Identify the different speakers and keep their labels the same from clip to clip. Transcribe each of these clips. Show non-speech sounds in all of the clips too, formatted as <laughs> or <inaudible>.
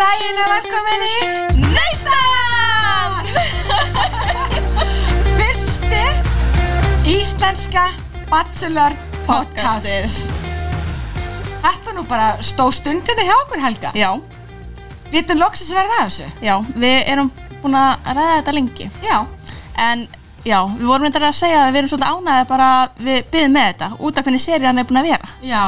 Speaker 1: daginn og velkomin í Neistan! <laughs> Fyrsti íslenska bachelor podcast. Þetta var nú bara stóð stundið hjá okkur Helga.
Speaker 2: Já,
Speaker 1: Vitum loksins verða af þessu?
Speaker 2: já, við erum búin að ræða þetta lengi
Speaker 1: Já.
Speaker 2: En já, við vorum reyndar að segja að við erum svolítið ánæðið bara að við byggðum með þetta út af hvernig serían er búin að vera
Speaker 1: Já.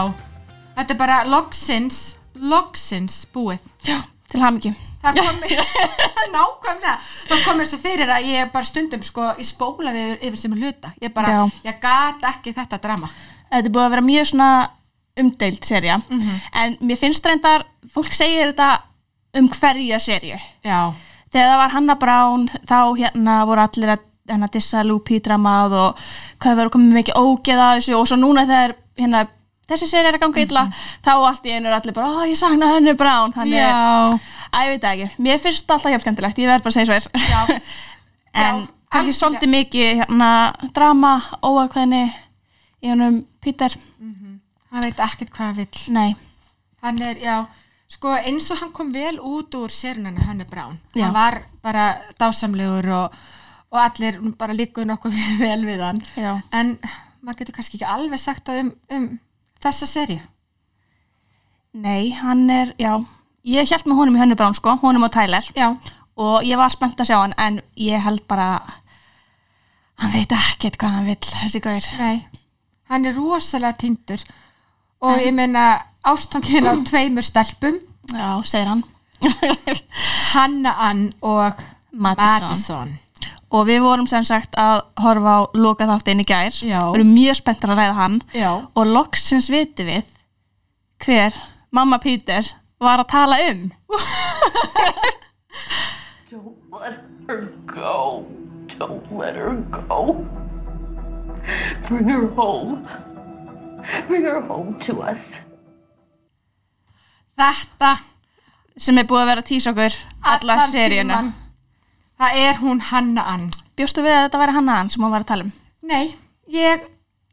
Speaker 1: Þetta er bara loksins, loksins búið.
Speaker 2: Já, til hamingju.
Speaker 1: Það kom <laughs> <laughs> nákvæmlega, það kom mér svo fyrir að ég bara stundum sko, ég spólaði yfir, yfir sem hluta, ég bara,
Speaker 2: Já.
Speaker 1: ég gat ekki þetta drama.
Speaker 2: Þetta er búið að vera mjög svona umdeild sería. En mér finnst reyndar, fólk segir þetta um hverja seríu.
Speaker 1: Já,
Speaker 2: Þegar það var Hanna Brown þá hérna voru allir að hérna, dissa Lupi dramað og hvað verður komið mikið ógeð að þessu. Og svo núna þegar hérna, þessi séri er að ganga illa þá allt í einu er allir bara, ó ég sagna henni Brown. Þannig,
Speaker 1: já,
Speaker 2: að ég veit ekki. Mér finnst alltaf hjálp skemmtilegt, ég verð bara að segja svo er.
Speaker 1: Já, <laughs>
Speaker 2: en
Speaker 1: Já,
Speaker 2: kannski svolítið mikið hérna, drama, óakveðni í honum Peter.
Speaker 1: Hann veit ekkert hvað hann vill.
Speaker 2: nei,
Speaker 1: Hann er, já, sko eins og hann kom vel út úr sérunana hann er brán.
Speaker 2: Já.
Speaker 1: Hann var bara dásamlegur og, og allir bara líkuðu nokkuð <laughs> vel við hann.
Speaker 2: já,
Speaker 1: En maður getur kannski ekki alveg sagt um, um þessa serju.
Speaker 2: nei, hann er já, ég held með honum í Hönnu Brown sko, honum og Tyler
Speaker 1: Já,
Speaker 2: og ég var spennt að sjá hann en ég held bara hann veit ekkert hvað hann vill þessi gaur
Speaker 1: nei, hann er rosalega tindur og ég meina ástangin á tveimur stelpum,
Speaker 2: já, segir hann
Speaker 1: Hanna Ann og
Speaker 2: Madison.
Speaker 1: Madison.
Speaker 2: Og við vorum sem sagt að horfa á loka þáttin í gær
Speaker 1: Já.
Speaker 2: við erum mjög spenntar að ræða hann
Speaker 1: Já.
Speaker 2: og loksins vitum við hver mamma Peter var að tala um <laughs>
Speaker 3: Don't let her go. Don't let her go. Bring her home. Bring her home to us.
Speaker 1: Þetta
Speaker 2: sem er búið að vera að tísa okkur alla
Speaker 1: allan
Speaker 2: seríuna
Speaker 1: tímann, það er hún Hanna Ann.
Speaker 2: bjóstu við að þetta væri hann hann sem hún var að tala um
Speaker 1: Nei, ég,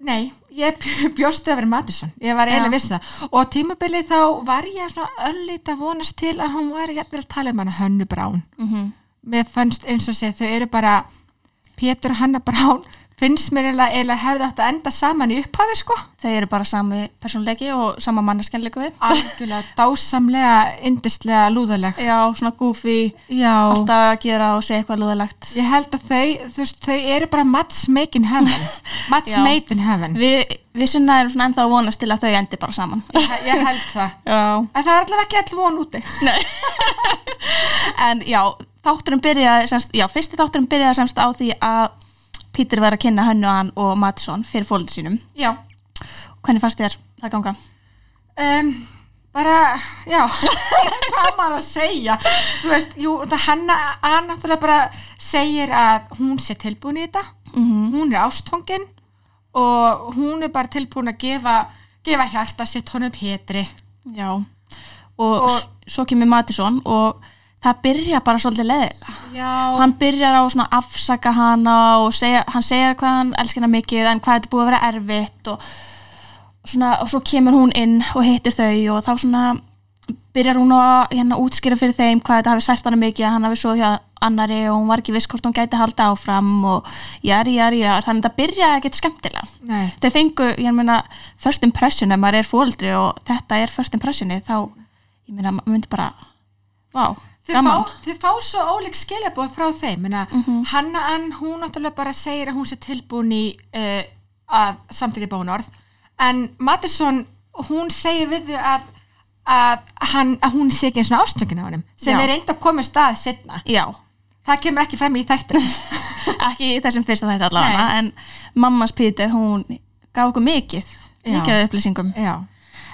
Speaker 1: nei, ég <laughs> bjóstu að vera Madison. Ég var eiginlega
Speaker 2: Já.
Speaker 1: viss um það. Og tímabilið þá var ég svona öllít að vonast til að hún væri jætvel að tala um hana Hönnu Brán.
Speaker 2: Mhm.
Speaker 1: Mér fannst eins og sé þau eru bara Pétur Hanna Brán finnst mér eiginlega, hefði átt að enda saman í upphafi sko.
Speaker 2: þau eru bara sami persónleiki og sama manneskennleiku við
Speaker 1: Algjörlega dásamlega, indislega, lúðaleg.
Speaker 2: já, svona goofy
Speaker 1: Já.
Speaker 2: alltaf að gera og segja eitthvað lúðalegt
Speaker 1: Ég held að þau, þú veist, þau eru bara match make in heaven. <laughs> match
Speaker 2: Já.
Speaker 1: made in heaven.
Speaker 2: við, við sinna erum svona ennþá að vonast til að þau endi bara saman
Speaker 1: Ég, ég held það.
Speaker 2: já
Speaker 1: En það er allavega ekki all von úti. <laughs>
Speaker 2: en já, þátturinn byrjaði semst, já, fyrsti þátturinn byrjaði semst á því að Peter verið að kynna Hönnu hann og Madison fyrir fólöldur sínum
Speaker 1: Já.
Speaker 2: hvernig fannst þér það ganga?
Speaker 1: Um, bara, já, <laughs> hvað maður að segja. Þú veist, jú, það hanna að náttúrulega bara segir að hún sé tilbúin í þetta.
Speaker 2: Mhm.
Speaker 1: Hún er ástfangin og hún er bara tilbúin að gefa, gefa hjarta sitt honum Petri.
Speaker 2: já og,
Speaker 1: Og-
Speaker 2: svo kemur Madison og það byrja bara svolítið leðilega hann byrjar á að afsaka hana og segja, hann segir hvað hann elskir hana mikið en hvað þetta búið að vera erfitt og, svona, og svo kemur hún inn og hittir þau og þá svona byrjar hún að hérna, útskýra fyrir þeim hvað þetta hafi sært hana mikið að hann hafi svo hjá annari og hún var ekki viss hvort hún gæti halda áfram og jari, jari, jari þannig að þetta byrjaði ekkert skemmtilega.
Speaker 1: Nei.
Speaker 2: þau fengu, ég meina, first impression ef maður er fóldri og þetta er first impressioni þá, ég meina, maður myndi bara vá,
Speaker 1: Þau fá, svo ólík skilabóð frá þeim. Minna, Hanna Ann, hún náttúrulega bara segir að hún sé tilbúin í uh, að samtíkja bónorð en Madison, hún segir við þau að, að, hann, að hún sé ekki eins og ástöngin á hann sem
Speaker 2: Já.
Speaker 1: er enda að koma stað setna
Speaker 2: já,
Speaker 1: það kemur ekki fram í þættum <laughs>
Speaker 2: ekki í þessum fyrsta þætti allavega en mammas Peter, hún gaf okkur mikið, mikið af upplýsingum.
Speaker 1: Já,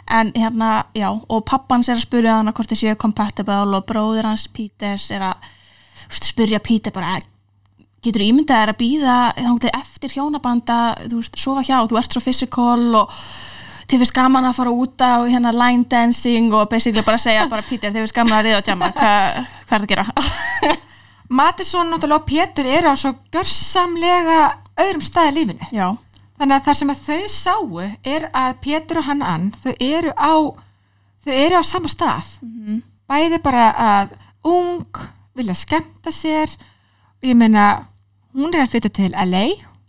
Speaker 2: en hérna, já, og pappans er að spyrja hana hvort þau séu compatible og bróðir hans Peters er að spyrja Peter bara getur ímyndað þér að býða eftir hjónabanda, þú veist, sofa hjá þú ert svo physical og þið finnst gaman að fara út á hérna line dancing og basically bara segja bara Peter, þið finnst gaman að riða og tjama hvað hva er það að gera? <laughs>
Speaker 1: Náttúrulega og Pétur eru á svo görsamlega öðrum staði lífinu
Speaker 2: já,
Speaker 1: þannig að það sem að þau sáu er að Pétur og hann Ann þau eru á þau eru á sama stað. Bæði bara að ung vilja skemmta sér. Og ég meina hún er að flytja til LA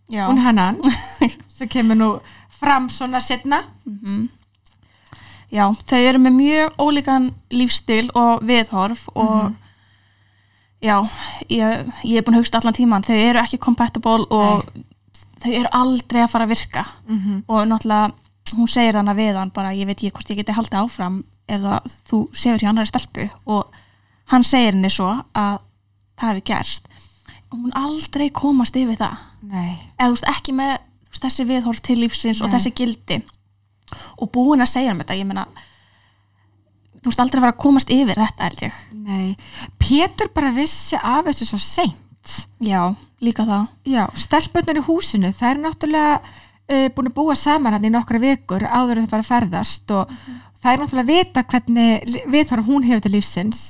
Speaker 2: Já.
Speaker 1: hún hannan <laughs> sem kemur nú fram svona setna
Speaker 2: Já, þau eru með mjög ólíkan lífstil og viðhorf og já, ég, ég er búin að hugsta allan tíman, þau eru ekki compatible og þau eru aldrei að fara að virka. Og náttúrulega hún segir þannig við hann bara, ég veit ekki hvort ég geti haldið áfram það, þú segur hjá annari stelpu. Og hann segir henni svo að það hefði gerst. Og hún aldrei komast yfir það.
Speaker 1: Nei,
Speaker 2: eða þú veist ekki með veist, þessi viðhorf til lífsins og
Speaker 1: Nei.
Speaker 2: þessi gildi. Og búin að segja um þetta ég meina þú veist aldrei að fara að komast yfir þetta
Speaker 1: Pétur bara vissi af þessu svo seint
Speaker 2: já, líka það.
Speaker 1: Já, stelpöndar í húsinu það er náttúrulega uh, búin að búa saman hann í nokkra vikur áður en þau fara að ferðast og það er náttúrulega að vita hvernig viðhorf hún hefur til lífsins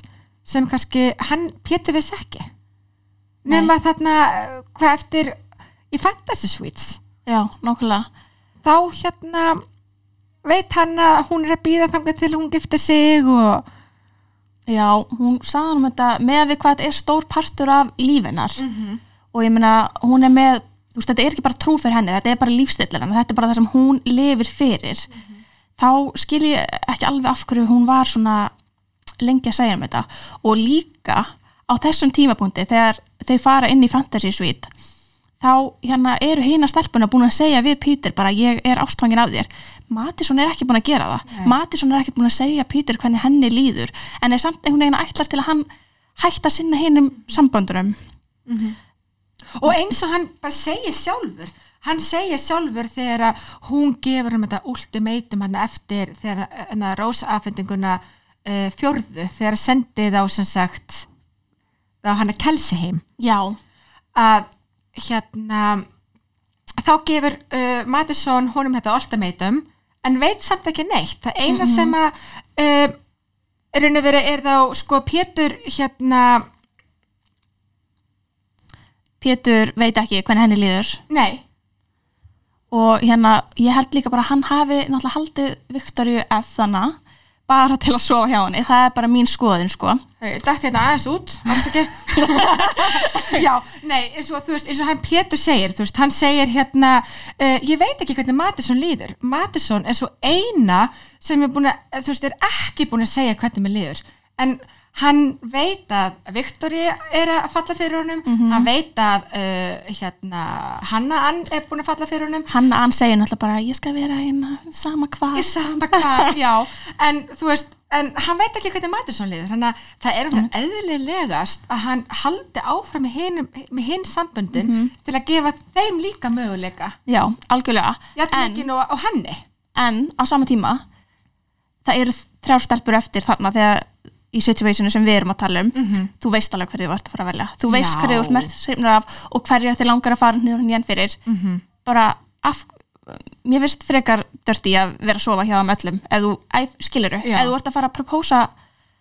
Speaker 1: sem kannski hann Pétur vissi ekki. Nema þarna hvað eftir í Fantasy Suites.
Speaker 2: Já, nákvæmlega.
Speaker 1: Þá hérna veit hann að hún er að býða þangað til hún giftir sig og
Speaker 2: já, hún sagði hann um þetta með við hvað þetta er stór partur af lífinar
Speaker 1: Mhm.
Speaker 2: og ég meina hún er með þú veist, þetta er ekki bara trú fyrir henni, þetta er bara lífstillan þetta er bara það sem hún lifir fyrir. Þá skil ég ekki alveg af hverju hún var svona lengi að segja um þetta. Og líka á þessum tímapunkti þegar þau fara inn í fantasy suite þá hérna eru hína stelpuna búin að segja við Pítur bara ég er ástfangin af þér. Matisson er ekki búin að gera það.
Speaker 1: Nei.
Speaker 2: Matisson er ekki búin að segja Pítur hvernig henni líður en er samt einhvern veginn að ætlast til að hann hætta sinna hinum samböndurum
Speaker 1: og eins og hann bara segir sjálfur hann segir sjálfur þegar að hún gefur um þetta ultimatum hann eftir þegar hann rósafendinguna uh, fjórðu þegar sendið á sem sagt að hann að kelsi heim.
Speaker 2: Já,
Speaker 1: að hérna þá gefur uh, Madison honum þetta ultimatum en veit samt ekki neitt. Það eina sem að uh, raun og verið er þá sko Pétur hérna
Speaker 2: Pétur veit ekki hvernig henni líður.
Speaker 1: Nei,
Speaker 2: og hérna, ég held líka bara að hann hafi náttúrulega haldið Viktoríu F þannig bara til að sofa hjá henni, það er bara mín skoðin sko.
Speaker 1: dætt hérna aðeins út afsaki <laughs> já, nei, eins og þú veist eins og hann Pétur segir, þú veist, hann segir hérna uh, ég veit ekki hvernig Matisson líður. Matisson er svo eina sem er búin að, þú veist, er ekki búin að segja hvernig mér líður, en hann veit að Viktori er að falla fyrir honum, hann veit að uh, hérna, Hanna Ann er búin að falla fyrir honum.
Speaker 2: Hann, hann segir náttúrulega bara ég skal vera hérna sama hvað
Speaker 1: í sama hvað, <laughs> já. En þú veist, en hann veit ekki hvernig Matusson liður, þannig að það er alltaf eðlilegast að hann haldi áfram með hinn, með hinn samböndin til að gefa þeim líka möguleika.
Speaker 2: Já, algjörlega. En,
Speaker 1: og, og
Speaker 2: en á sama tíma það eru þrjár stelpur eftir þarna þegar í situationu sem við erum að tala um. Þú veist alveg hverju þú ert að fara að velja. Þú veist
Speaker 1: Já.
Speaker 2: hverju þú ert hrifnar af og hverju þið langar að fara nýður nýjan fyrir. Bara af mér finnst frekar dörti að vera að sofa hjá þeim öllum. Ef þú, ef, skiluru,
Speaker 1: Já.
Speaker 2: ef þú ert að fara að propósa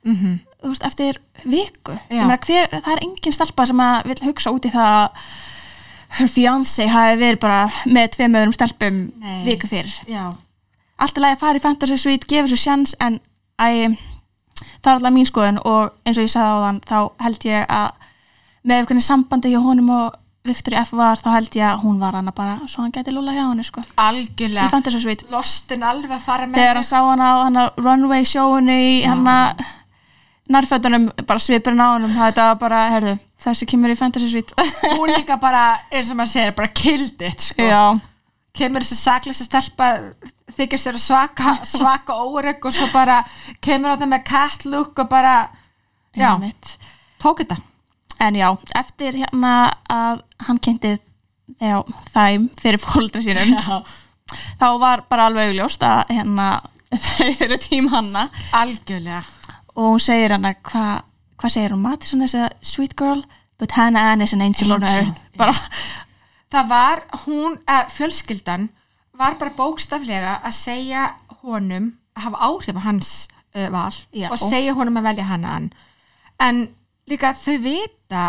Speaker 2: þú veist, eftir viku. Meina, hver, það er engin stelpa sem að vil hugsa út í það að her fiancé hafi verið bara með tveim öðrum stelpum
Speaker 1: Nei.
Speaker 2: viku fyrir
Speaker 1: já,
Speaker 2: allt er lagi að fara í fantasy suite, gefa þessu sjans en æ, það er alltaf mín skoðun og eins og ég sagði á þann þá held ég að með hvernig sambandi hjá honum og Viktor F var þá held ég að hún var hana bara svo hann gæti lúla hjá henni sko. Í
Speaker 1: algjörlega
Speaker 2: fantasy suite
Speaker 1: lostin alveg að fara með
Speaker 2: þegar hann sá hana á hana runway showinu í hana nærfötunum bara svipurinn á honum það var bara, herðu, þessi kemur í fantasy suite.
Speaker 1: Hún líka bara, eins og maður segir, bara killed it sko.
Speaker 2: já,
Speaker 1: kemur þessi sakleysa stelpa þykir sér svaka, <laughs> svaka órygg og svo bara kemur á það með look og bara já, tók þetta.
Speaker 2: En já, eftir hérna að hann kynnti þeim fyrir fóldra sínum
Speaker 1: Já.
Speaker 2: þá var bara alveg augljóst að hérna <laughs> þau eru tím hanna.
Speaker 1: Algjörlega.
Speaker 2: Og hún segir hann að hvað hva segir hún, Matisson is a sweet girl but Hannah Ann is an angel on earth. bara,
Speaker 1: það var hún, að fjölskyldan var bara bókstaflega að segja honum að hafa áhrif á hans uh, val
Speaker 2: Já.
Speaker 1: og segja honum að velja hana ann en líka þau vita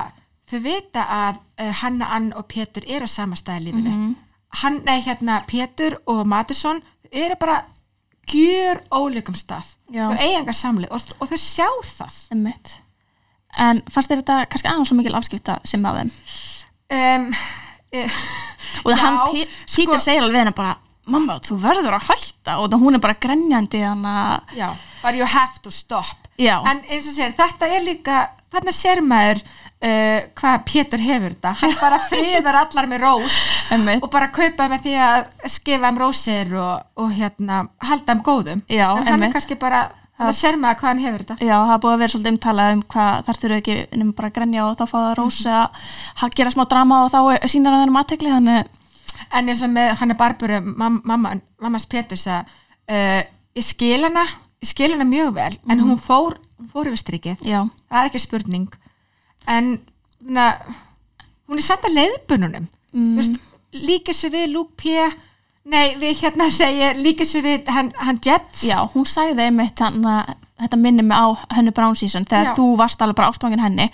Speaker 1: þau vita að uh, Hanna Ann og Pétur eru á sama stað í lífinu
Speaker 2: Mhm.
Speaker 1: hann, nei hérna Pétur og Matisson eru bara gjör ólíkum stað
Speaker 2: Já.
Speaker 1: þau eiga enga samli og, og þau sjá það
Speaker 2: Einmitt. En fannst þér þetta kannski aðeins svo mikil afskipta sem af þeim?
Speaker 1: um,
Speaker 2: Og hann, Pí- Pítur
Speaker 1: sko-
Speaker 2: segir alveg hennar bara, mamma, þú verður að hætta. Og hún er bara grenjandi þannig að,
Speaker 1: bara you have to stop.
Speaker 2: Já.
Speaker 1: en eins og sér, þetta er líka þarna sér maður uh, hvað Pétur hefur þetta. Hann bara friðar allar með rós <laughs> og bara kaupa með því að skifa um rósir og, og hérna halda um góðum.
Speaker 2: Já,
Speaker 1: en hann er kannski bara það sér maður hvað hann hefur þetta.
Speaker 2: Já, það er búið að vera svolítið umtalað um hvað þar þurfu ekki nema bara að grenja og þá fá það rós
Speaker 1: Mhm.
Speaker 2: eða ha- gera smá drama og þá sínar hann aðtekli þannig,
Speaker 1: en eins og með hann er barburu mam, mamma, mammas Péturs að uh, ég skil hana ég skil hana mjög vel en hún fór, hún fór yfir strikið.
Speaker 2: Já,
Speaker 1: það er ekki spurning. En na, hún er samt að leiðbununum mm. líkir svo við Luke P nei við hérna segja líkir svo við hann, hann Jets.
Speaker 2: Já, hún sagði einmitt hann að þetta minni mig á hennu Brown season þegar
Speaker 1: Já.
Speaker 2: þú varst alveg bara ástofangin henni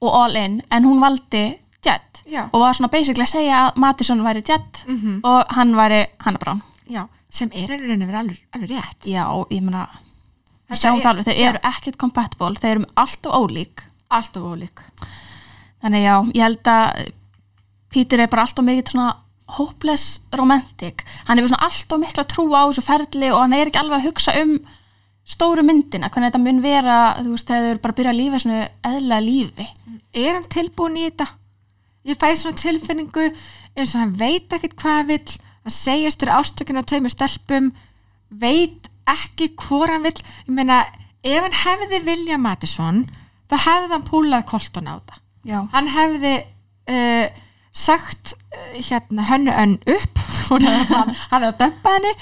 Speaker 2: og all in, en hún valdi Jet
Speaker 1: Já.
Speaker 2: og var svona basically að segja að Mattisson væri Jet og hann væri Hanna Brown.
Speaker 1: Já, sem er í rauninni verið alveg, alveg rétt.
Speaker 2: Já, ég meina við sjáum það alveg, þau eru ekkert compatible þau eru alltaf ólík.
Speaker 1: Allt of ólík.
Speaker 2: Þannig já, ég held að Peter er bara alltaf mikið svona hopeless romantic. Hann hefur svona alltaf mikla trú á þessu ferli og hann er ekki alveg að hugsa um stóru myndina, hvernig þetta mun vera þú veist, þegar þau eru bara að byrja að lífa svona eðlega lífi.
Speaker 1: Er hann tilbúin í þetta? Ég fæ svona tilfinningu eins og hann veit ekkert hvað hann vill hann segjast fyrir ástökinu á tveimur stelpum veit ekki hvor hann vill. Ég meina, ef hann hefði Vilja Mattisson þá hefði hann púlað kolton á þetta.
Speaker 2: Já,
Speaker 1: hann hefði uh, sagt uh, hérna hönnu önn upp. <laughs> <laughs> Hann, hann hefði dömpað henni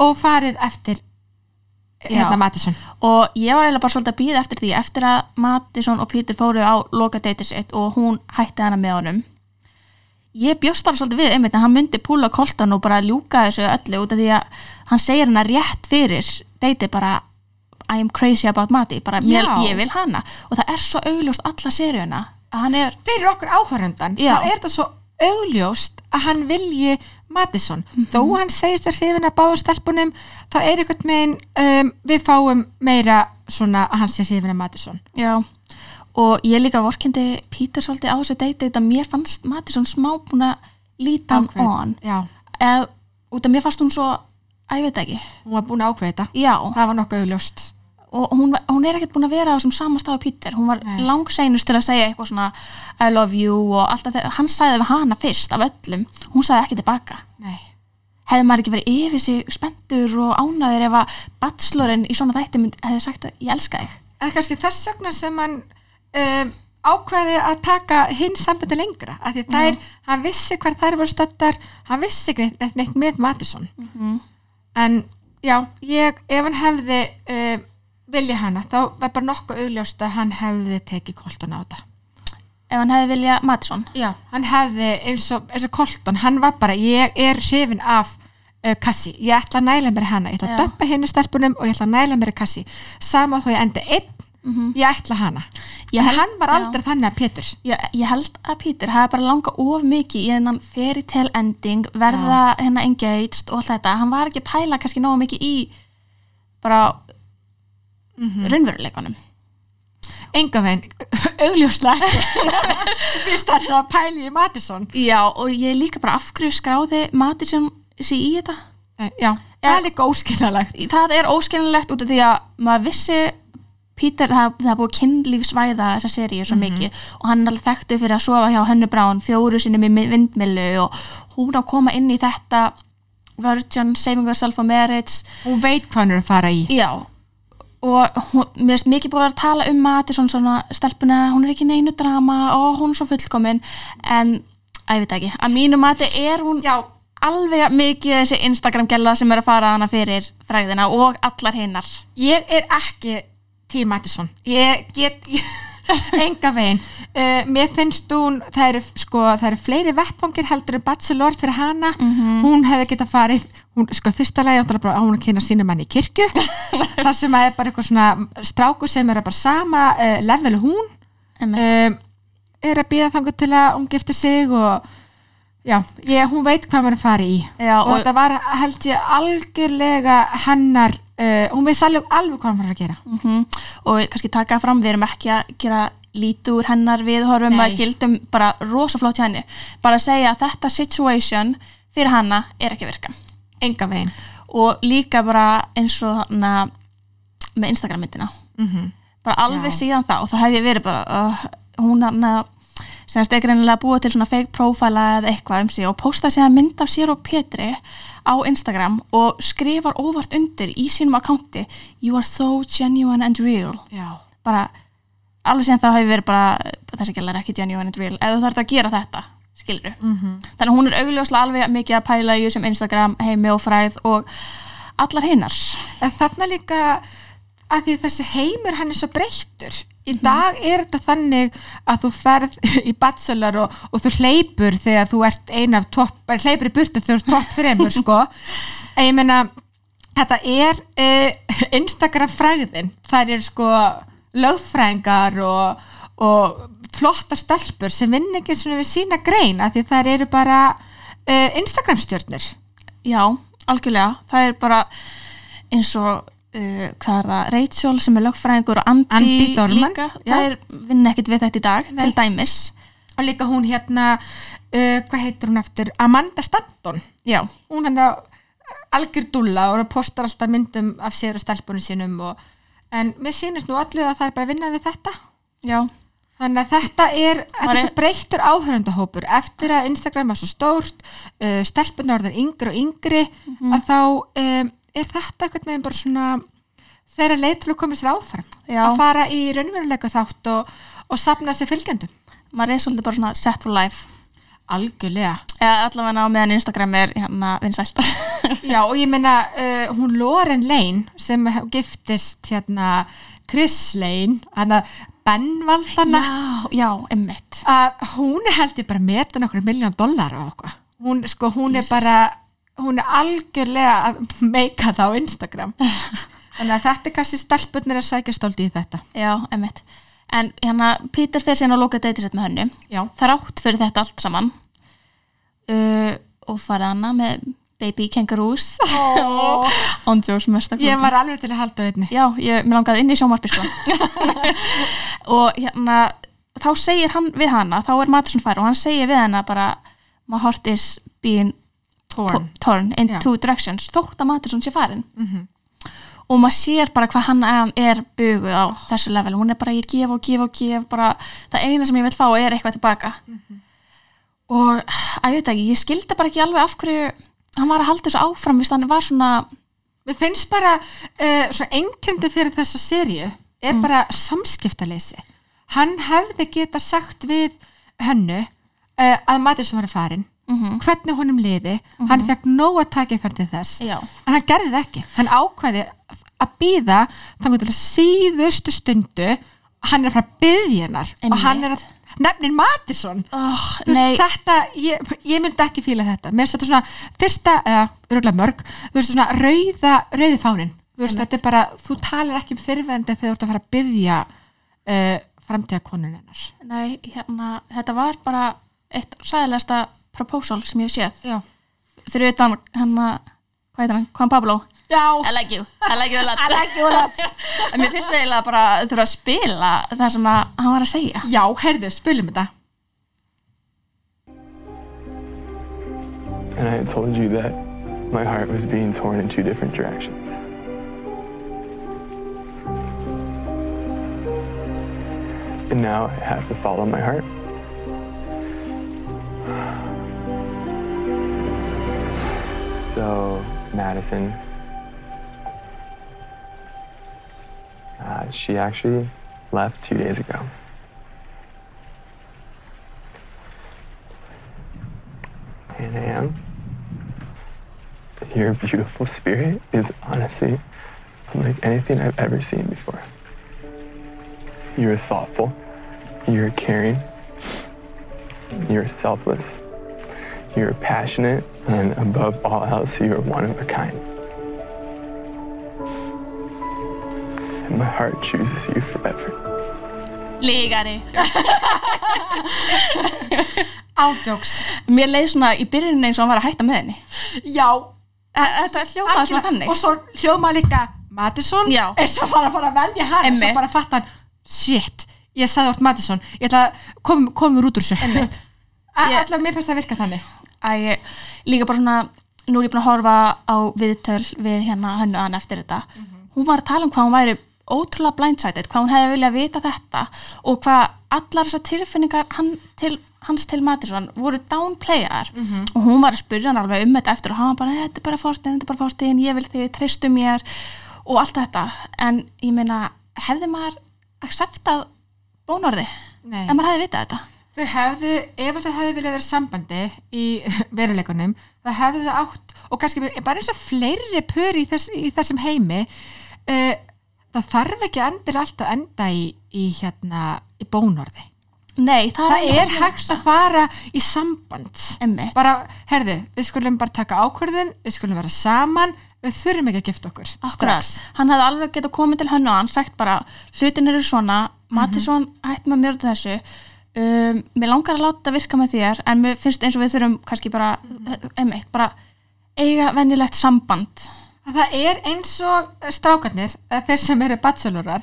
Speaker 1: og farið eftir hérna
Speaker 2: Já.
Speaker 1: Mattisson
Speaker 2: og ég var eiginlega bara svolítið að býða eftir því eftir að Mattisson og Peter fóru á loka deytið sitt og hún hætti hana með honum. Ég bjóst bara svolítið við einmitt að hann myndi púla koltan og bara ljúka þessu öllu út af því að hann segir hana rétt fyrir deytið bara I am crazy about Matti, bara mér, ég vil hana. Og það er svo augljóst alla seríuna að er,
Speaker 1: fyrir okkur áhörundan þá er þetta svo augljóst að hann vilji Mattisson
Speaker 2: Mhm.
Speaker 1: þó hann segist að hrifin að báðu stelpunum þá er einhvern veginn um, við fáum meira svona að hann sé hrifin að Mattisson
Speaker 2: já. Og ég líka vorkindi Peter svolítið á þessu deytið út að mér fannst Mattisson smá búin að líta hann on. Eða út að mér fannst hún svo að ég veit ekki,
Speaker 1: hún var búin að ákveða þetta.
Speaker 2: Já.
Speaker 1: Það var nokkuð augljóst
Speaker 2: og hún, hún er ekkert búin að vera á þessum sama stað á Peter, hún var langseinust til að segja eitthvað svona I love you og alltaf hann sagði við hana fyrst af öllum, hún sagði ekki tilbaka.
Speaker 1: Nei.
Speaker 2: hefði maður ekki verið yfir sig spenntur og ánaður ef að bachelorinn í svona þætti hefði sagt að ég elska þig.
Speaker 1: Eða kannski þess vegna sem hann um, ákveði að taka hinn sambandi lengra, af því þær hann vissi hver þær voru stöttar hann vissi neitt, neitt, með Mattisson en já, ég, ef hann hefði um, vilja hana, þá var bara nokkuð augljóst að hann hefði tekið Colton á þetta.
Speaker 2: Ef hann hefði vilja Mattisson
Speaker 1: já, hann hefði eins og, eins og Colton, hann var bara ég er hrifin af uh, Kassi, ég ætla að næla mér hana ég ætla
Speaker 2: Já.
Speaker 1: að dömpa henni stelpunum og ég ætla að næla mér Kassi sama þó ég endi einn ég ætla hana.
Speaker 2: Ég
Speaker 1: en
Speaker 2: held-
Speaker 1: hann var
Speaker 2: já.
Speaker 1: aldrei þannig að Pétur.
Speaker 2: Ég, ég held að Peter hefði bara langað of mikið í þennan fairy tale ending verða hérna engaged og allt þetta. Hann var ekki að pæla kannski nógu mikið í bara raunveruleikunum
Speaker 1: enga veginn, <laughs> augljóslega. <laughs> Við starfum að pæli í Mattisson
Speaker 2: Já, og ég líka bara afhverju skráði Mattisson sér í þetta?
Speaker 1: Eh, já, það er líka óskilnalegt
Speaker 2: það er óskiljanlegt út af því að maður vissi Peter, það, það búið kynlífsvæða þessa seríu svo mikið og hann er alveg þekktu fyrir að sofa hjá Hönnu Brown fjóru sinni með vindmilu og hún á að koma inn í þetta Virgin, Saving Yourself for Marriage.
Speaker 1: Hún veit hvað hann er að fara í.
Speaker 2: Já og hún, mér er mikið búið að tala um Mattisson svona stelpuna, hún er ekki neinu drama og hún er svo fullkomin en, að ég veit ekki, að mínu mati er hún
Speaker 1: já,
Speaker 2: alveg mikið þessi Instagram gæla sem er að fara hana fyrir fræðina og allar hinnar.
Speaker 1: Ég er ekki tím Mattisson ég get <laughs> enga veginn. Uh, mér finnst hún það eru, sko, það eru fleiri vettvangir heldur en Bachelor fyrir hana. Hún hefði getað farið hún, sko, fyrsta lagi á hún að kynna sínum manni í kirkju. <laughs> Það sem að er bara eitthvað svona stráku sem er bara sama uh, level og hún
Speaker 2: um,
Speaker 1: er að býða þangur til að hún giftir sig og já, ég, hún veit hvað maður að fara í.
Speaker 2: Já,
Speaker 1: og,
Speaker 2: og-
Speaker 1: þetta var held ég algjörlega hennar uh, hún veist alveg, alveg hvað maður er að gera.
Speaker 2: Mm og kannski taka fram, við erum ekki að gera lítið úr hennar viðhorfum
Speaker 1: Nei.
Speaker 2: að gildum bara rosaflótt hjá henni. Bara að segja að þetta situation fyrir hanna er ekki að virka.
Speaker 1: Enga veginn.
Speaker 2: Og líka bara eins og hana með Instagram myndina
Speaker 1: mm
Speaker 2: bara alveg
Speaker 1: Já.
Speaker 2: síðan þá og þá hef ég verið bara uh, hún hann semst er greinilega búið til svona fake profile eða eitthvað um sig og posta sér mynd af sér og Petri á Instagram og skrifar óvart undir í sínum akkánti you are so genuine and real.
Speaker 1: Já,
Speaker 2: bara alveg síðan þá hefur verið bara þessi gælar ekki genuine and real. Ef þú þarf að gera þetta skilur
Speaker 1: mm
Speaker 2: þannig að hún er augljóslega alveg mikið að pæla í þessum Instagram heimi og fræð og allar hinnar
Speaker 1: þarna líka að því þessi heimur hann er svo breyttur. Í dag er þetta þannig að þú ferð <laughs> í bachelor og, og þú hleypur þegar þú ert ein af topp, er hleypur í burtu þegar þú ert topp þreymur <laughs> sko. En ég meina þetta er <laughs> uh, Instagram fræðin það eru sko lögfræðingar og, og flotta stelpur sem vinn ekki við sína grein að því það eru bara uh, Instagram stjörnur
Speaker 2: Já, algjörlega. Það er bara eins og, uh, hvað er það, Rachel sem er lögfræðingur og Andi,
Speaker 1: Andi Dorman,
Speaker 2: líka. Það er vinn ekkit við þetta í dag,
Speaker 1: Nei.
Speaker 2: til dæmis.
Speaker 1: og líka hún hérna uh, hvað heitir hún aftur, Amanda Stanton.
Speaker 2: Já,
Speaker 1: hún hann að algjör dúlla og postar alltaf myndum af sér og stelpunum sínum og, en mér sýnist nú allir að það er bara að vinna við þetta.
Speaker 2: Já,
Speaker 1: þannig að þetta er, þetta er svo breyttur áhörundahópur eftir að Instagram var svo stórt uh, stelpunar orðin yngri og yngri
Speaker 2: Mhm.
Speaker 1: að þá um, er þetta eitthvað með bara svona þeirra leið til að koma sér áfram
Speaker 2: Já.
Speaker 1: að fara í raunveruleika þátt og, og sapna sér fylgjendum
Speaker 2: maður er svolítið bara svona set for life.
Speaker 1: algjörlega
Speaker 2: Eða allavega á meðan Instagram er hérna vinsælt. <laughs>
Speaker 1: Já og ég meina uh, hún Lauren Lane sem giftist hérna Chris Lane hana Benvaldana
Speaker 2: já, já, emmitt.
Speaker 1: að hún er held ég bara metan okkur miljón dólar á okkur hún, sko, hún er bara hún er algjörlega að meika það á Instagram þannig að þetta er kannski stelpunir að sækja stóldi í þetta
Speaker 2: Já, emmitt. En hérna, Peter fer síðan að loka deitisett með henni.
Speaker 1: Já,
Speaker 2: Það er átt fyrir þetta allt saman. Uh, og farið hana með baby kangaroos. <laughs>
Speaker 1: oh. Ég var alveg til að halda einni
Speaker 2: Já, ég, mér langaði inn í sjómarpi sko. <laughs> og hérna þá segir hann við hana, þá er Matusson fær og hann segir við hana bara my heart is being
Speaker 1: Torn.
Speaker 2: to- torn in
Speaker 1: Já.
Speaker 2: two directions þótt að Matusson sé farin
Speaker 1: Mhm.
Speaker 2: og maður sér bara hvað hann er- buguð á þessu level, hún er bara ég gef og gef og gef, bara það eina sem ég vil fá er eitthvað tilbaka og að ég veit ekki, ég skildi bara ekki alveg af hverju hann var að halda þessu áfram, vist hann var svona
Speaker 1: Mér finnst bara uh, svona einkendi fyrir þessa seríu er bara samskiptaleysi. Hann hefði geta sagt við hönnu uh, að Matisson var farin,
Speaker 2: Mhm.
Speaker 1: hvernig honum liði, hann fekk nóg að taka fyrir til þess,
Speaker 2: Já.
Speaker 1: en hann gerði það ekki. Hann ákvæði að býða þannig til að síðustu stundu hann er að fara að byðja hennar og hann er að nefnir Matisson.
Speaker 2: oh,
Speaker 1: veist, þetta, ég, ég myndi ekki fíla þetta mér finnst þetta svona fyrsta, eða mörg þú veist svona rauða, rauði fánin þú veist þetta er bara, þú talir ekki um fyrirverandi þegar þú ert að fara að byggja uh, framtíða konun hennar
Speaker 2: Nei, hérna, þetta var bara eitt sæðilegasta proposal sem ég hef séð.
Speaker 1: já,
Speaker 2: Fyrir utan hérna, hvað heitir hann, Juan Pablo.
Speaker 1: já
Speaker 2: I like you, I like you a lot.
Speaker 1: I like you a lot. <laughs>
Speaker 2: En mér finnst eiginlega bara að þurfa að spila það sem að hann var að segja.
Speaker 1: já, heyrðu, spilum þetta
Speaker 4: And I had told you that my heart was being torn in two different directions. And now I have to follow my heart. So, Madison, uh, she actually left two days ago. And Am, your beautiful spirit is honestly unlike anything I've ever seen before. You're thoughtful, you're caring, you're selfless, you're passionate, and above all else, you're one of a kind. And my heart chooses you forever.
Speaker 2: Lígari. <laughs>
Speaker 1: Ádjóks
Speaker 2: mér leið svona í byrjunin eins og hann var að hætta með henni
Speaker 1: Já,
Speaker 2: þetta hljómaði svona þannig
Speaker 1: Og svo hljómaði líka Madison
Speaker 2: Já.
Speaker 1: eins og bara fara að velja hann
Speaker 2: Einmitt.
Speaker 1: Svo bara fatta hann Shit, ég sagði orð Madison Ég ætla að kom, komur út úr þessu Ætla mér fannst það virka þannig
Speaker 2: Æ, líka bara svona nú er ég búin að horfa á viðtöl við hérna hönnu hann eftir þetta. Hún var að tala um hvað hún væri ótrúlega blindsided, hvað hún hefði viljað vita þetta og hvað allar þessar tilfinningar hann til, hans til Madison voru downplayar og hún var að spyrja hann alveg um þetta eftir og hann var bara, þetta er bara fortin, þetta er bara fortin ég vil þið, treystu mér. Og allt þetta, en ég meina hefði maður acceptað bónorði,
Speaker 1: Nei.
Speaker 2: ef maður hefði vitað þetta
Speaker 1: Þau hefðu, ef það hefði viljað vera sambandi í <laughs> veruleikunum, það hefðu þau átt og kannski bara eins og fleiri pör í, þess, í þessum heimi uh, það þarf ekki endur alltaf að enda í, í hérna í bónorði.
Speaker 2: Nei, það,
Speaker 1: Það er hægt að fara í samband.
Speaker 2: Einmitt.
Speaker 1: Bara, herðu, við skulum bara taka ákvörðin, við skulum vera saman, við þurfum ekki að gifta okkur.
Speaker 2: Akkurat, hann hefði alveg getað komið til hann og hann sagt bara, hlutin eru svona Mattisson hætt með mér út af þessu um, mér langar að láta virka með þér en mér finnst eins og við þurfum kannski bara, einmitt, bara eiga venjulegt samband
Speaker 1: Það er eins og strákarnir, þeir sem eru batsolorar,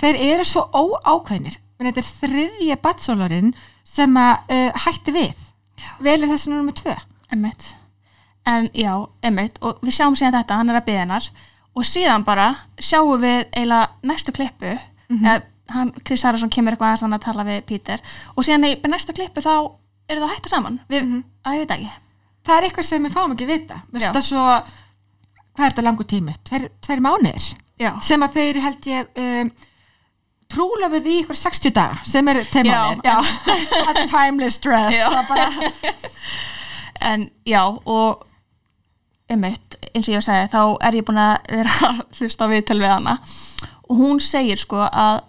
Speaker 1: þeir eru svo óákveðnir. Men þetta er þriðja batsolorinn sem að uh, hætti við. Velur þessi nummer tvö.
Speaker 2: einmitt, en já, einmitt og við sjáum síðan þetta, hann er að hennar og síðan bara sjáum við eiginlega næstu klippu eða hann, Chris Harrison kemur eitthvað aðeins að tala við Peter og síðan í næstu klippu þá eru það að hætta saman við, að ég veit ekki
Speaker 1: Það er eitthvað sem við fáum ekki vita.
Speaker 2: Já.
Speaker 1: finnst það svo, hvað er þetta langur tími? Tver, tver mánuðir.
Speaker 2: já,
Speaker 1: Sem að eru held ég um, trúla við í ykkur 60 daga, sem er það er timeless dress.
Speaker 2: Já.
Speaker 1: Bara, <laughs>
Speaker 2: en já og einmitt, eins og ég sagði þá er ég búin að vera að hlusta á viðtöl við hana og hún segir sko að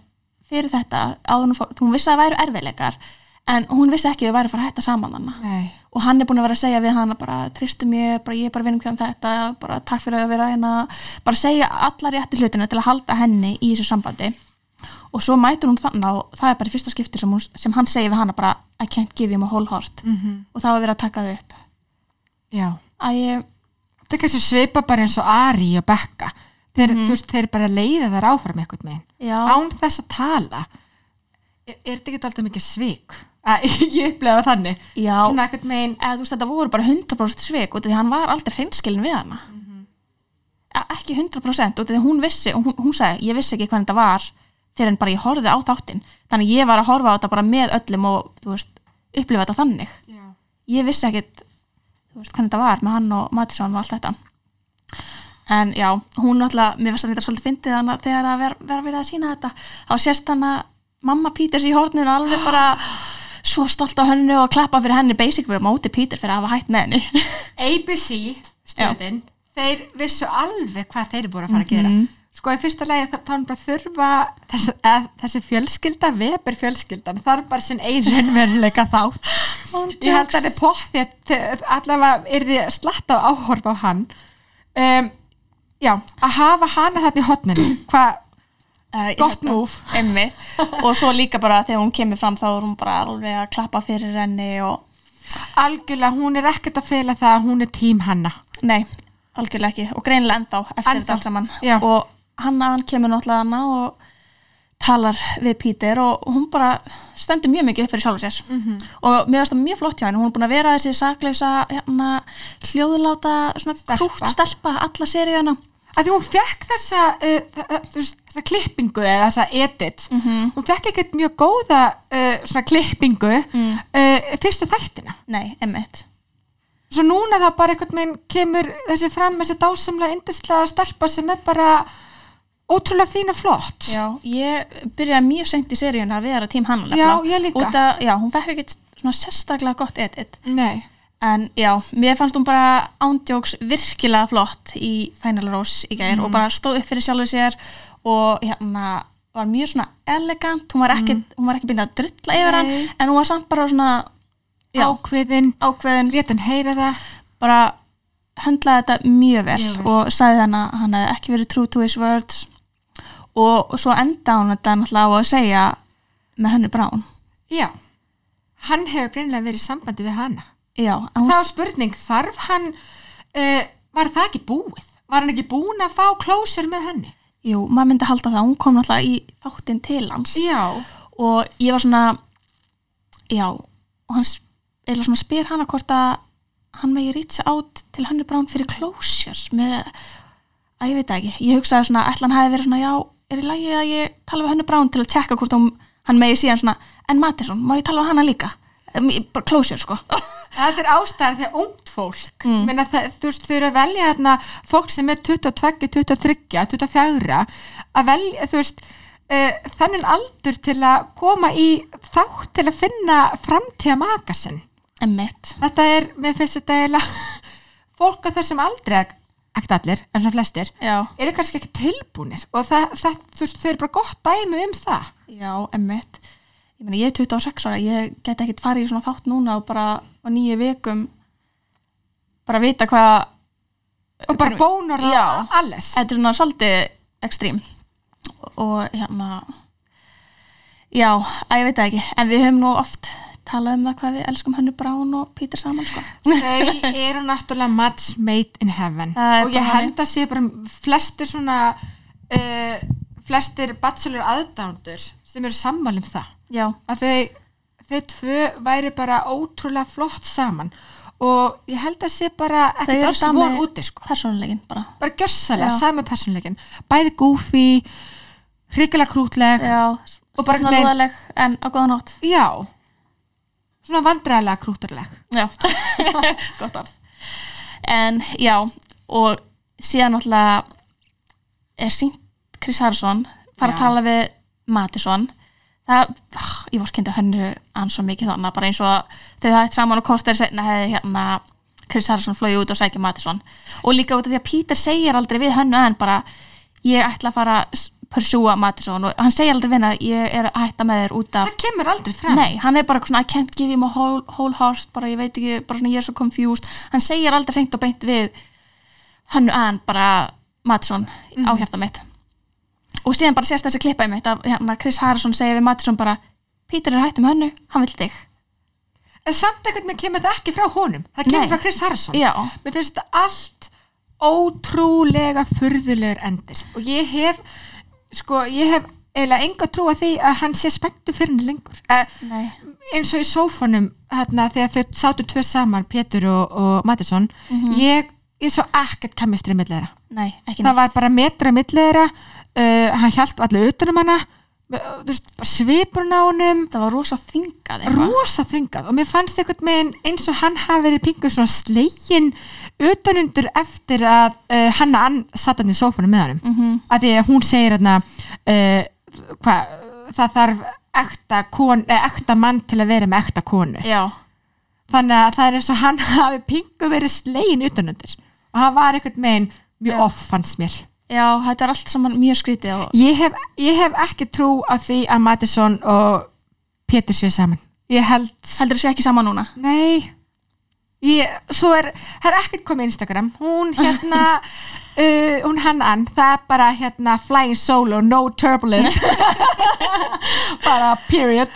Speaker 2: fyrir þetta áður hún, hún vissi að það væru erfiðleikar en hún vissi ekki að við væri að fara að hætta saman hana
Speaker 1: nei.
Speaker 2: og hann er búin að vera að segja við hana bara tristu mér, bara ég er bara vinnum hvernig þetta bara takk fyrir að vera hérna bara segja alla rétti hlutina til að halda henni í þessu sambandi og svo mætur hún þannig og það er bara fyrsta skipti sem, hún, sem hann segir við hana bara I can't give you my whole heart -hmm. og þá er verið að taka þau upp
Speaker 1: Já.
Speaker 2: að ég,
Speaker 1: þetta er kannski svipa bara eins og Ari og Bekka þeir, þú veist, þeir bara leiða þær áfram eitthvað
Speaker 2: já,
Speaker 1: án þess að tala. Er, er þetta ekki alltaf mikið svik? Að <laughs> ég upplega þannig.
Speaker 2: Já.
Speaker 1: Svona eitthvað meginn
Speaker 2: eða veist þetta voru bara 100% svik út af því hann var aldrei hreinskilin við hana. Mm ekki 100% út af því hún vissi, og hún, hún sagði ég vissi ekki hvernig þetta var þegar en bara ég horfði á þáttinn. Þannig ég var að horfa á þetta bara með öllum og veist, upplifa þetta þannig.
Speaker 1: Já.
Speaker 2: ég vissi ekkit veist hvernig þetta var með hann og Mattisson og allt þetta en já, hún náttúrulega mér finnst að þetta svolítið fyndið hana þegar að vera, vera verið að sína þetta þá sést hann að mamma Píters í horninu alveg bara <gasps> svo stolt á hennu og klappa fyrir henni basic bara móti Pítur fyrir að hafa hætt með henni. <laughs>
Speaker 1: ABC stöðin þeir vissu alveg hvað þeir voru að fara að gera. Sko í fyrsta lagi þá hann bara þurfa þessi, eð, þessi fjölskylda Weber fjölskyldan þarf bara sinn einn raunveruleika þá. Ég held að það er potti allavega er þið slatt á áhorf á hann. Um, já, að hafa hana þetta í hotninu hvað
Speaker 2: Uh,
Speaker 1: Gott move. <laughs>
Speaker 2: Einmitt. og svo líka bara þegar hún kemur fram þá er hún bara alveg að klappa fyrir henni og
Speaker 1: algjörlega, hún er ekkert að fela það að hún er tím hanna
Speaker 2: nei, algjörlega ekki og greinilega ennþá eftir þetta allt saman
Speaker 1: já.
Speaker 2: og hann, hann kemur náttúrulega hana og talar við Pítur og hún bara stendur mjög mikið upp fyrir sjálfur sér.
Speaker 1: Mhm.
Speaker 2: og mér finnst það mjög flott hjá henni. Hún er búin að vera þessi sakleysa hérna, hljóðláta krútt stelpa alla seríuna.
Speaker 1: Að því hún fekk þessa, uh, veist, þessa klippingu eða þessa edit. Hún fekk ekkert mjög góða uh, svona klippingu uh, fyrstu þættina.
Speaker 2: Nei,
Speaker 1: svo núna þá bara einhvern veginn kemur þessi fram þessi dásamlega indislega stelpa sem er bara ótrúlega fín og flott.
Speaker 2: Já, ég byrjaði mjög seint í seríun að vera tím hann
Speaker 1: Já, ég líka.
Speaker 2: Að, já, hún fekk ekkert svona sérstaklega gott edit.
Speaker 1: Nei,
Speaker 2: En já, mér fannst hún bara ándjóks virkilega flott í Final Rose í gær
Speaker 1: Mhm.
Speaker 2: og bara stóð upp fyrir sjálfur sér og hérna var mjög svona elegant, hún var ekki, var ekki byrjað að drulla yfir hann
Speaker 1: Mhm.
Speaker 2: En hún var samt bara svona já,
Speaker 1: ákveðin
Speaker 2: ákveðin,
Speaker 1: rétt hann heyra það.
Speaker 2: Bara höndlaði þetta mjög vel,
Speaker 1: vel.
Speaker 2: og sagði hann að hann hefði ekki verið true to his words og, svo enda hann þetta náttúrulega á að segja með henni brán.
Speaker 1: Já, hann hefur greinlega verið í sambandi við hana.
Speaker 2: Já, hún,
Speaker 1: þá er spurning, þarf hann uh, var það ekki búið? Var hann ekki búin að fá klósur með henni
Speaker 2: jú, maður myndi halda það. Hún kom náttúrulega í þáttinn til hans.
Speaker 1: Já,
Speaker 2: og ég var svona já, og hann s- eða svona spyr hana hvort að hann megi rýtsa át til henni brán fyrir closure með, að ég veit það ekki. Ég hugsaði svona, ætla hann hafi verið svona já, er í lagi að ég tala við henni brán til að tjekka hvort hann megi síðan svona en Mattisson, má ég tala við hana líka? Closure sko. <laughs>
Speaker 1: Þetta er ástæðan þegar ungt fólk mm. Meina, það, þú veist, þau eru að velja hérna fólk sem er 22, 23, 24 að velja, þú veist uh, þennan aldur til að koma í þátt til að finna framtíða maka sinn.
Speaker 2: Emmitt,
Speaker 1: þetta er, mér finnst þetta eiginlega <laughs> fólk á þessum aldrei ekkert allir, en svona flestir
Speaker 2: já,
Speaker 1: eru kannski ekki tilbúnir. Og það, það, þú veist, þau eru bara gott dæmi um það.
Speaker 2: Já, emmitt ég ég er 26 ára, ég get ekkit farið í svona þátt núna og bara á nýju vikum bara vita hvað
Speaker 1: og bara bónur
Speaker 2: Já.
Speaker 1: og alles.
Speaker 2: Þetta er svona svolítið ekstrím. Og hérna já, að ég veit það ekki en við höfum nú oft talað um það hvað við elskum Hönnu Brán og Pítur saman sko.
Speaker 1: þau eru náttúrulega match made in heaven. Og ég held að sé bara flestir svona uh, flestir bachelor aðdándur sem eru sammála um það.
Speaker 2: Já,
Speaker 1: að þau, þau tvö væri bara ótrúlega flott saman. Og ég held að sé bara ekkert
Speaker 2: sami
Speaker 1: von úti sko.
Speaker 2: bara.
Speaker 1: Bara gjössalega, sami persónleikin bæði goofy, hrikalega krútleg
Speaker 2: já,
Speaker 1: Og bara
Speaker 2: lúðaleg en á góðan hátt
Speaker 1: já svona vandræðilega krúturleg
Speaker 2: já, <laughs> gott orð. En já og síðan náttúrulega er sínt Chris Harrison fara
Speaker 1: Já.
Speaker 2: að tala við Mattisson það, ég vorkendi hennu hann svo mikið þannig bara eins og að þau það eitt saman og kortir setna hefði hérna Chris Harrison flóið út og sækja Mattisson og líka út af því að Peter segir aldrei við hennu en bara ég ætla að fara að pursúa Mattisson og hann segir aldrei að ég er að hætta með þér út af
Speaker 1: það kemur aldrei fram.
Speaker 2: Nei, hann er bara svona I can't give him a whole, whole heart bara ég veit ekki, bara svona ég er svo confused hann segir aldrei hreint og beint við hannu an bara Mattisson á hjarta mitt og síðan bara sést þessi klippa í mitt að hérna, Chris Harrison segir við Mattisson bara Peter er hættum hannu, hann vill þig
Speaker 1: en samt einhvern veginn kemur það ekki frá honum. Það kemur
Speaker 2: Nei.
Speaker 1: frá Chris Harrison.
Speaker 2: Já.
Speaker 1: mér finnst þetta allt ótrúlega furðulegur endir. Og ég hef sko, ég hef eiginlega enga trú að því að hann sé spenntu fyrir henni lengur. Uh, eins og í sófanum hérna, þegar þau sátu tvö saman Pétur og, og Mattisson ég, ég svo ekkert kemistri milli þeirra.
Speaker 2: Nei, ekki
Speaker 1: það var bara metra milli þeirra uh, hann hjælt allir utanum hana bara svipurinn á honum.
Speaker 2: Það var rosa eitthvað.
Speaker 1: rosa þungað og mér fannst einhvern veginn eins og hann hafi verið pingu svona slegin utanundur eftir að uh, hann ann satt hann í sófunum með honum.
Speaker 2: Mhm.
Speaker 1: -hmm. að því að hún segir hérna uh, hva, það þarf ekta, kon, eh, ekta mann til að vera með ekta konu.
Speaker 2: Já,
Speaker 1: þannig að það er eins og hann <laughs> hafi pingu verið slegin utanundur og hann var einhvern veginn mjög off fannst mér.
Speaker 2: Já, þetta er allt saman mjög skrítið og
Speaker 1: ég hef, ég hef ekki trú á því að Mattisson og Pétur séu saman. Ég held
Speaker 2: heldur þú sé ekki saman núna?
Speaker 1: Nei ég, Svo er, það er ekkert komið í Instagram. Hún hérna <laughs> uh, Hún hann. Ann, það er bara hérna Flying solo, no turbulence. <laughs> Bara period.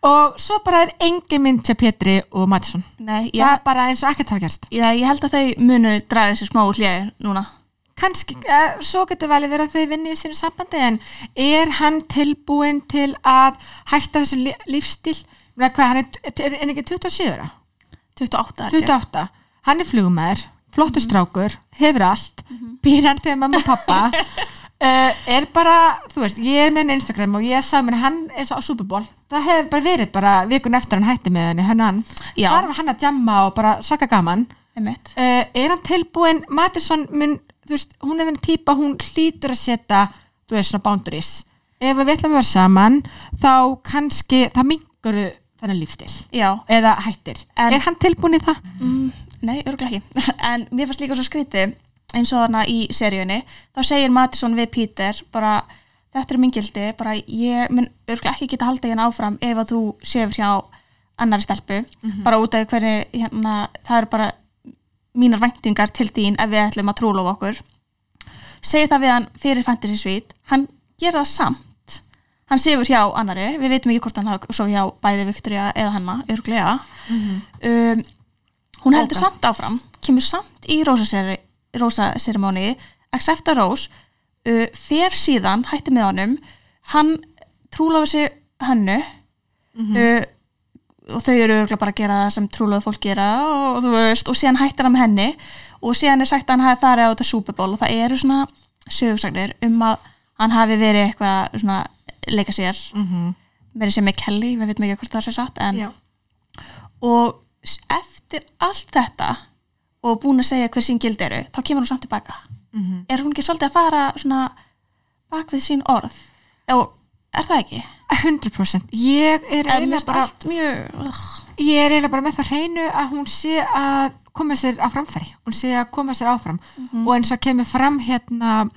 Speaker 1: Og svo bara er engin mynd til Pétri og Mattisson
Speaker 2: Nei,
Speaker 1: Það
Speaker 2: ég,
Speaker 1: er bara eins og ekkert hafa gerst.
Speaker 2: Já, ég held að þau munu draga sér smá úr hljegi núna.
Speaker 1: Kanski, uh, svo getur vel verið að þau vinni í sínu sambandi en er hann tilbúin til að hætta þessu Meina, hvað, hann er, er, er ekki 27 ára?
Speaker 2: 28 held ég.
Speaker 1: 28, hann er flugumæður flottur strákur, hefur allt býr hann þegar mamma og pappa uh, <laughs> er bara, þú veist ég er með henni Instagram og ég sagði mér hann eins og á Super Bowl, það hefur bara verið bara vikun eftir hann hætti með henni, hann hann.
Speaker 2: Já.
Speaker 1: þar var hann að jamma og bara svaka gaman. Uh, er hann tilbúin Mattisson mun, þú veist, hún er þenni típa hún hlýtur að setja þú veist, svona boundaries. Ef við ætlum að vera saman þá kannski, það mingur þennan lífstil
Speaker 2: Já,
Speaker 1: eða hættir,
Speaker 2: En-
Speaker 1: er hann tilbúin í það?
Speaker 2: Mm, nei, örgulega ekki. <laughs> En mér fannst líka svo skrítið eins og þarna í seríunni þá segir Mattisson við Peter bara þetta er mingildi, bara ég mun örgulega ekki geta haldið hérna áfram ef að þú séur hjá annari stelpu. Bara út af hvernig hérna, það eru bara mínar væntingar til þín ef við ætlum að trúlofa okkur. Segir það við hann fyrir Fantasy Suite. Hann gera það samt hann sefur hjá annari, við veitum ekki hvort hann hafa svo hjá bæði Viktoria eða hanna örglega um, hún heldur samt áfram kemur samt í rósaserimóni accepta rós uh, fer síðan, hætti með honum hann trúlaði sig hannu uh, og þau eru örugglega bara að gera það sem trúlaði fólk gera og þú veist, og síðan hættir hann með henni og síðan er sagt að hann hafi farið á þetta Super Bowl og það eru svona sögursagnir um að hann hafi verið eitthvað svona leika sér. Mm -hmm. meiri sem með Kelly, við veitum ekki hvort það sé satt og eftir allt þetta og búin að segja hver sín gild eru þá kemur hún samt tilbaka.
Speaker 1: Mhm.
Speaker 2: er hún ekki svolítið að fara svona bak við sín orð? Og er það ekki?
Speaker 1: 100% ég er
Speaker 2: Er
Speaker 1: eiginlega bara
Speaker 2: mjög
Speaker 1: ég er eiginlega bara með það hreinu að hún sé að koma sér á framfæri. Hún sé að koma sér áfram. Og eins og kemur fram hérna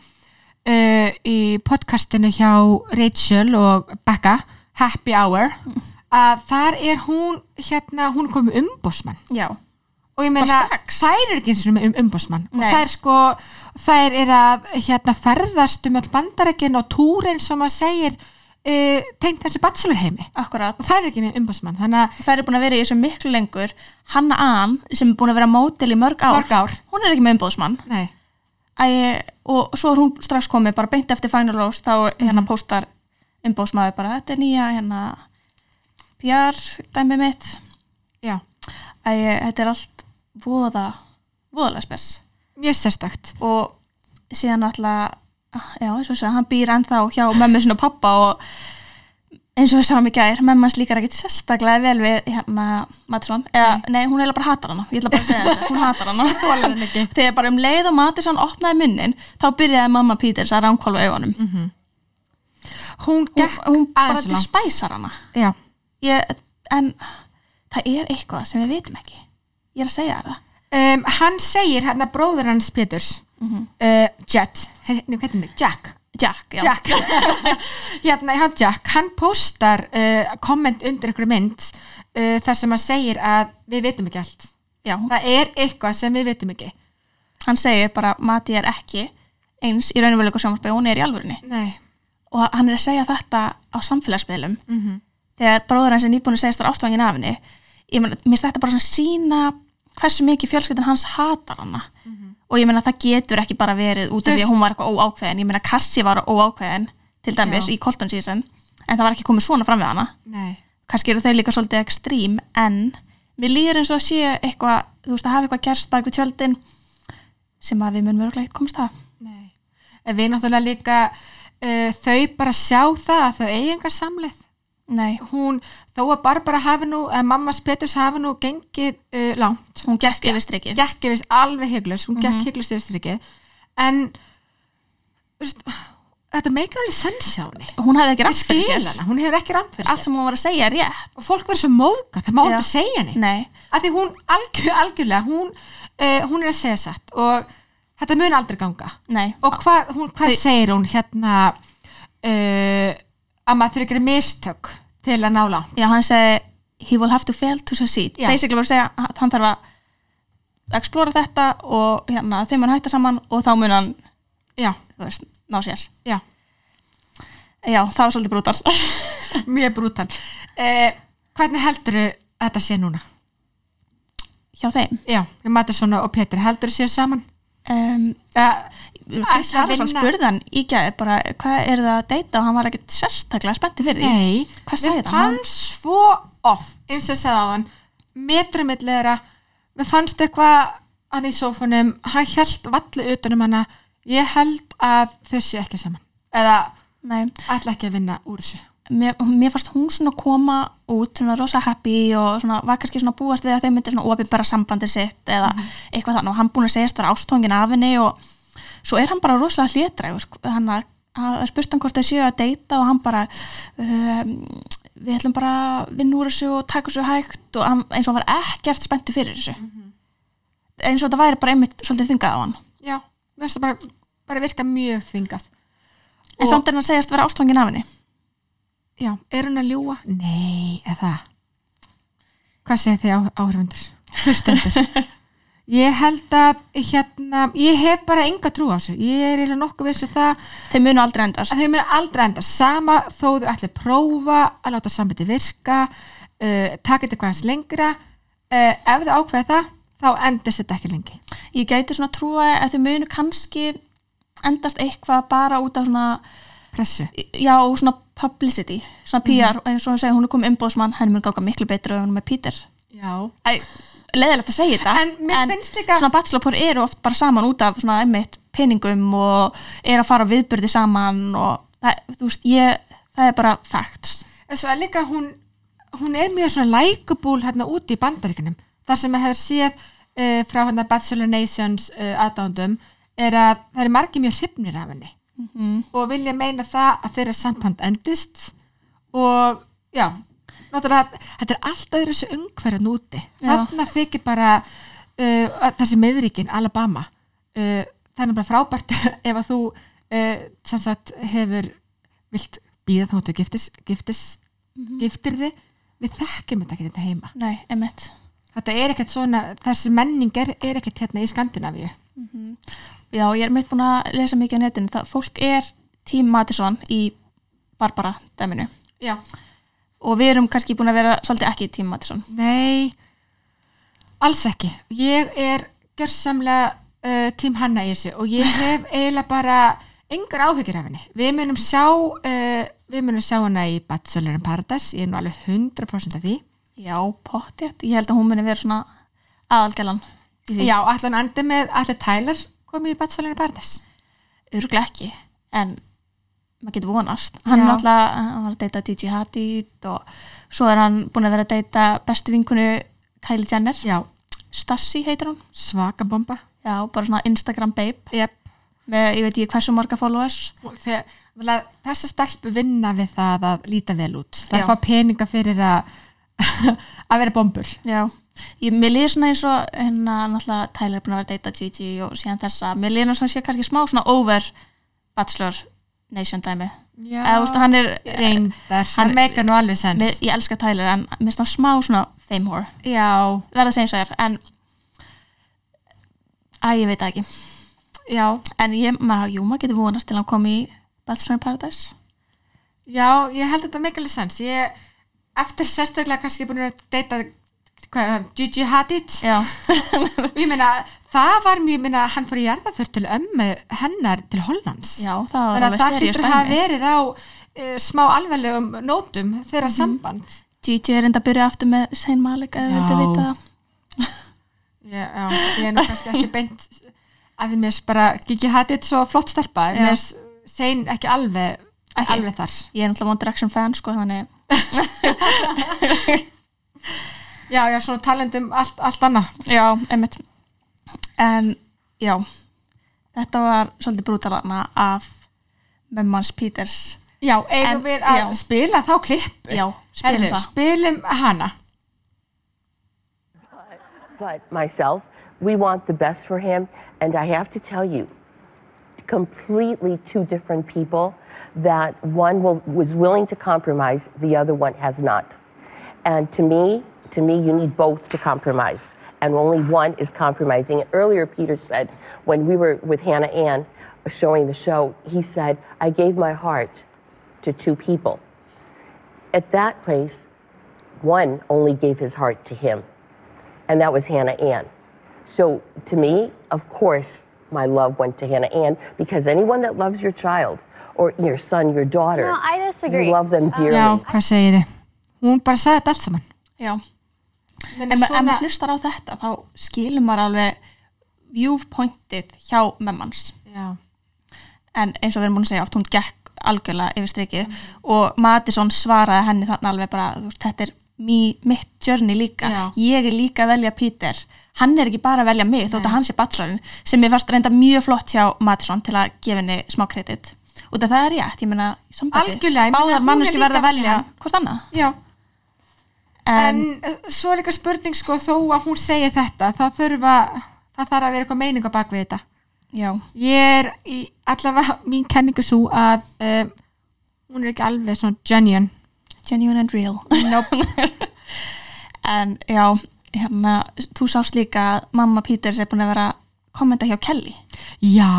Speaker 1: uh, í podcastinu hjá Rachel og Becca Happy Hour að þar er hún hérna, hún er komið umbósmann
Speaker 2: já,
Speaker 1: og ég meina, þær er ekki eins og með um, umbósmann og þær sko, þær er að hérna ferðast um all bandarækin og túrin sem að segir uh, tengt þessu bachelorheimi.
Speaker 2: Akkurat
Speaker 1: og þær er ekki með að
Speaker 2: það er búin að vera í þessu miklu lengur. Hanna Ann sem er búin að vera mótil í mörg ár,
Speaker 1: Mörg ár.
Speaker 2: hún er ekki með umbóðsmann
Speaker 1: nei,
Speaker 2: Æ, og svo er hún strax komið bara beint eftir Final Rose þá hérna
Speaker 1: Mhm.
Speaker 2: postar umbóðsmaður bara þetta er nýja hérna PR dæmi mitt.
Speaker 1: Já,
Speaker 2: Æ, þetta er allt voða voðalega spes.
Speaker 1: Mjög sérstakt.
Speaker 2: Og síðan alltaf já, þess að hann býr ennþá hjá mömmu sinna og pappa og eins og við sáum í gær, mömmans líkar ekkit sérstaklega vel við hérna Mattisson, eða nei, hún eiginlega bara hatar hana. Ég ætla bara að segja þetta, hún hatar hana. Þegar bara um leið og Mattisson opnaði munnin, þá byrjaði mamma Peters að ránkóla augunum.
Speaker 1: Hún
Speaker 2: hún,
Speaker 1: gekk
Speaker 2: hún bara
Speaker 1: aðeins
Speaker 2: til
Speaker 1: langt.
Speaker 2: spæsar hana.
Speaker 1: Já,
Speaker 2: ég, en það er eitthvað sem við vitum ekki. Ég er að segja það.
Speaker 1: Um, hann segir hérna bróður hans Peters uh, Jet, hérna, mig, Jack
Speaker 2: Jack,
Speaker 1: Jack. <laughs> Hérna, hann Jack, hann postar uh, komment undir einhverju mynd uh, þar sem hann segir að við vitum ekki allt.
Speaker 2: Já,
Speaker 1: það er eitthvað sem við vitum ekki.
Speaker 2: Hann segir bara Mati er ekki eins í raunveruleika sjónvarpi og hún er í alvörinni
Speaker 1: nei,
Speaker 2: og hann er að segja þetta á samfélagsmiðlum.
Speaker 1: Mhm.
Speaker 2: þegar bróður hans er nýbúin að segja þar ástofangin af henni. Ég finnst þetta bara svona sína hversu mikið fjölskyldan hans hatar hana. Og ég meina það getur ekki bara verið út af því að hún var eitthvað óákveðin. Ég meina Kassi var óákveðin til dæmis
Speaker 1: Já.
Speaker 2: í Colton season en það var ekki komið svona fram við hana.
Speaker 1: Nei.
Speaker 2: Kannski eru þau líka svolítið ekstrím en mér líður eins og að sé eitthvað þú veist að hafa eitthvað gerst bak við tjöldin sem að við munum öruglega eitt komast það
Speaker 1: Nei, en við náttúrulega líka uh, þau bara sjá það að þau eigingar samleið
Speaker 2: nei,
Speaker 1: hún, þó að Barbara hafi nú að mamma Spetus hafi nú gengið uh, langt,
Speaker 2: hún gekk yfir strikið.
Speaker 1: gekk yfir alveg hyglust, hún gekk hyglust yfir strikið. En þú veist, þetta meikir alveg henni
Speaker 2: hún hafði ekki rætt fyrir sér
Speaker 1: hún hefur ekki rann fyrir
Speaker 2: allt
Speaker 1: sér.
Speaker 2: sem hún var að segja er rétt.
Speaker 1: Og fólk verður svo móðgat, það má ekki segja henni
Speaker 2: nei,
Speaker 1: að því hún algjör, algjörlega hún, uh, hún er að segja satt. Og þetta mun aldrei ganga.
Speaker 2: Nei,
Speaker 1: og hvað,
Speaker 2: Þau-
Speaker 1: segir hún hérna uh, að maður þurfi að gera mistök til að ná langt.
Speaker 2: Já hann segi he will have to fail to succeed.
Speaker 1: Já.
Speaker 2: basically var að segja að hann þarf að explora þetta og hérna þeim mun hætta saman og þá mun hann
Speaker 1: já,
Speaker 2: ná sér.
Speaker 1: Já,
Speaker 2: já, það var svolítið brútal. <laughs>
Speaker 1: Mjög brútal. Uh, hvernig heldur að þetta sé núna?
Speaker 2: hjá þeim?
Speaker 1: Já, við Mattisson og Petur heldur að sé saman?
Speaker 2: Um,
Speaker 1: uh,
Speaker 2: Spurði hann í gæði bara hvað er það að deyta? Og hann var ekkert sérstaklega spenntið fyrir því.
Speaker 1: Nei,
Speaker 2: Hvað
Speaker 1: mér
Speaker 2: sagði það? Hann-
Speaker 1: fannst svo off eins og sagði á hann metrum millera mér fannst eitthvað að í sófunum hann held vallu utanum hana. Ég held að þau sé ekki saman. Eða ætla ekki að vinna úr þessu.
Speaker 2: Mér, mér fannst hún svona koma út svona rosa happy og svona var kannski svona búast við að þau myndi svona opinbera sambandi sitt eða eitthvað þannig. Og hann búin að segjast vera ástóngin af henni og svo er hann bara rosa hlétrægur hann var að spurt hann hvort þau séu að deyta og hann bara um, við ætlum bara að vinna úr þessu og taka þessu hægt og hann, eins og hann var ekkert spenntu fyrir þessu. Eins og þetta væri bara einmitt svolítið þingað á hann.
Speaker 1: Já, það bara, bara virka mjög þvingað.
Speaker 2: En samt er hann að segjast vera ástóngin af henni.
Speaker 1: Já, er hún að ljúa? Nei, eða? Hvað segir þið áhörfundur? Hlustundur <laughs> ég held að hérna, ég hef bara enga trú á þessu. Ég er eiginlega nokkuð vissu það.
Speaker 2: Þeir munu aldrei endast.
Speaker 1: Þau mér aldrei enda sama þó þau ætli að prófa að láta sambandi virka uh, taka þetta hvað hans lengra uh, ef þau ákveða það þá endist þetta ekki lengi.
Speaker 2: Ég gæti svona trúa að þau munu kannski endast eitthvað bara út af svona
Speaker 1: pressu.
Speaker 2: já, og svona publicity svona PR, eins og hún segja, hún er komið umbóðsmann henni mun gáka miklu betur hún er með Peter.
Speaker 1: Já,
Speaker 2: Æ, leðilegt að segja þetta
Speaker 1: En finnst líka-
Speaker 2: svona bachelorpor eru oft bara saman út af svona einmitt peningum og er að fara viðbyrði saman og það, veist, ég það er bara facts.
Speaker 1: En svo er líka hún hún er mjög svona likeable hérna úti í bandaríkunum þar sem ég hef séð uh, frá hérna Bachelor Nations uh, aðdándum er að það er margir mjög hrifnir af henni. Og vilja meina það að þeirra samband endist. Og já náttúrulega þetta er allt öðru þessu umhverjan úti þarna þykir bara uh, þessi meðríkin Alabama uh, það er bara frábært <laughs> ef að þú uh, sem sagt hefur vilt býða þá þú giftist, giftist giftir þig. Við þekkjum þetta ekki þetta heima.
Speaker 2: Nei, einmitt.
Speaker 1: Þetta er ekkert svona, þessi menning er, er ekkert hérna í Skandinavíu.
Speaker 2: Já, ég er mitt búin að lesa mikið á netinu. Það fólk er tím Matisson í Barbara dæminu
Speaker 1: já,
Speaker 2: og við erum kannski búin að vera svolítið ekki tím Matisson
Speaker 1: nei alls ekki, ég er gjörsamlega uh, tím Hanna í þessu og ég hef <laughs> eiginlega bara engar áhyggjur af henni. Við munum sjá uh, við munum sjá hana í Bachelor in Paradise. Ég er nú alveg 100% af því.
Speaker 2: Já, pottjætt, ég held að hún muni vera svona aðalgælan í
Speaker 1: já, allan andi með allir Tyler komið í Bachelor in Paradise?
Speaker 2: Örglega ekki en maður getur vonast. Hann er náttúrulega, hann var að deyta DJ Hadid og svo er hann búin að vera að deyta bestu vinkunu Kylie Jenner.
Speaker 1: Já,
Speaker 2: Stassi heitir hún,
Speaker 1: svaka bomba.
Speaker 2: Já, bara svona Instagram babe.
Speaker 1: Yep.
Speaker 2: með, ég veit ekki hversu marga followers.
Speaker 1: Vel að stelpu vinna við það að líta vel út. Það
Speaker 2: Já.
Speaker 1: fá peninga fyrir að <laughs> að vera bombur.
Speaker 2: Já, ég, mér líður svona eins og hérna náttúrulega Tyler er búin að vera að deyta Gigi og síðan þessa, mér líður svona sé kannski smá svona over Bachelor Nation dæmi.
Speaker 1: Já,
Speaker 2: eða veist, hann er
Speaker 1: reyndar,
Speaker 2: hann-
Speaker 1: hann meika nú alveg sens.
Speaker 2: Mér, ég elska Tyler en mér finnst hann smá svona fame whore,
Speaker 1: já,
Speaker 2: verða að segja eins og þér en að ég veit það ekki.
Speaker 1: Já,
Speaker 2: en ég, maður, jú, maður getur vonast til að hann komi í Bachelor in Paradise.
Speaker 1: Já ég held þetta meika alveg sens. Ég, eftir sérstaklega kannski búin að deyta hvað Gigi Hadid? <laughs> Ég meina, það var mjög, ég meina, hann fór í jarðaför til ömmu hennar til Hollands.
Speaker 2: Já, það var alveg
Speaker 1: það
Speaker 2: serious
Speaker 1: hlýtur að hafa
Speaker 2: dæmi
Speaker 1: verið á uh, smá alveglegum nótum þeirra samband.
Speaker 2: Gigi er enda að byrja aftur með Sein Malik eða viltu vita það.
Speaker 1: Já, já, ég er kannski ekki beint að mér bara Gigi Hadid svo flott stelpa mér sein ekki alveg Ekki. alveg þar.
Speaker 2: Ég er náttúrulega One Direction fan sko þannig <laughs>
Speaker 1: Já, já, svona talendum allt, allt annað
Speaker 2: já, einmitt en já þetta var svolítið brútalana af mömmans Peters
Speaker 1: Já, eigum
Speaker 2: En-
Speaker 1: við að
Speaker 2: já.
Speaker 1: spila þá klippu
Speaker 2: Já, spilum það.
Speaker 1: Spilum hana
Speaker 3: But myself, we want the best for him. And I have to tell you, completely two different people that one will, was willing to compromise, the other one has not. And to me, to me, you need both to compromise. And only one is compromising. And Earlier, Peter said, when we were with Hannah Ann showing the show, he said, I gave my heart to two people. At that place, one only gave his heart to him and that was Hannah Ann. So to me, of course, my love went to Hannah Ann because anyone that loves your child or your son, your daughter,
Speaker 5: No, I disagree.
Speaker 3: you love them um, dearly.
Speaker 1: Já, hvað segir þið? Hún bara sagði þetta allt saman
Speaker 2: já, Ef, svona... ef maður hlustar á þetta þá skilur maður alveg viewpointið hjá mömmans
Speaker 1: Já,
Speaker 2: en eins og við erum búin að segja oft hún gekk algjörlega yfir strikið og Madison svaraði henni þannig alveg bara veist, þetta er mý, mitt journey líka.
Speaker 1: Já.
Speaker 2: ég er líka að velja Peter. Hann er ekki bara að velja mig þótt að hann sé bachelorinn sem ég fannst reynda mjög flott hjá Madison til að gefa henni smá kredit. Og það er rétt, ég meina
Speaker 1: Algjörlega, ég meina, hún er
Speaker 2: manneski
Speaker 1: líka
Speaker 2: verða að velja. hvort annað.
Speaker 1: Já En,
Speaker 2: en,
Speaker 1: svo er líka spurning sko þó að hún segi þetta það þurfa, það þarf að vera eitthvað meining á bak við þetta.
Speaker 2: Já,
Speaker 1: ég er í allavega mín kenningu svo að um, hún er ekki alveg svona genuine.
Speaker 2: Genuine and real.
Speaker 1: Nope. <laughs>
Speaker 2: en já, hérna, þú sást líka að mamma Píters er búin að vera að kommenta hjá Kelly?
Speaker 1: Já,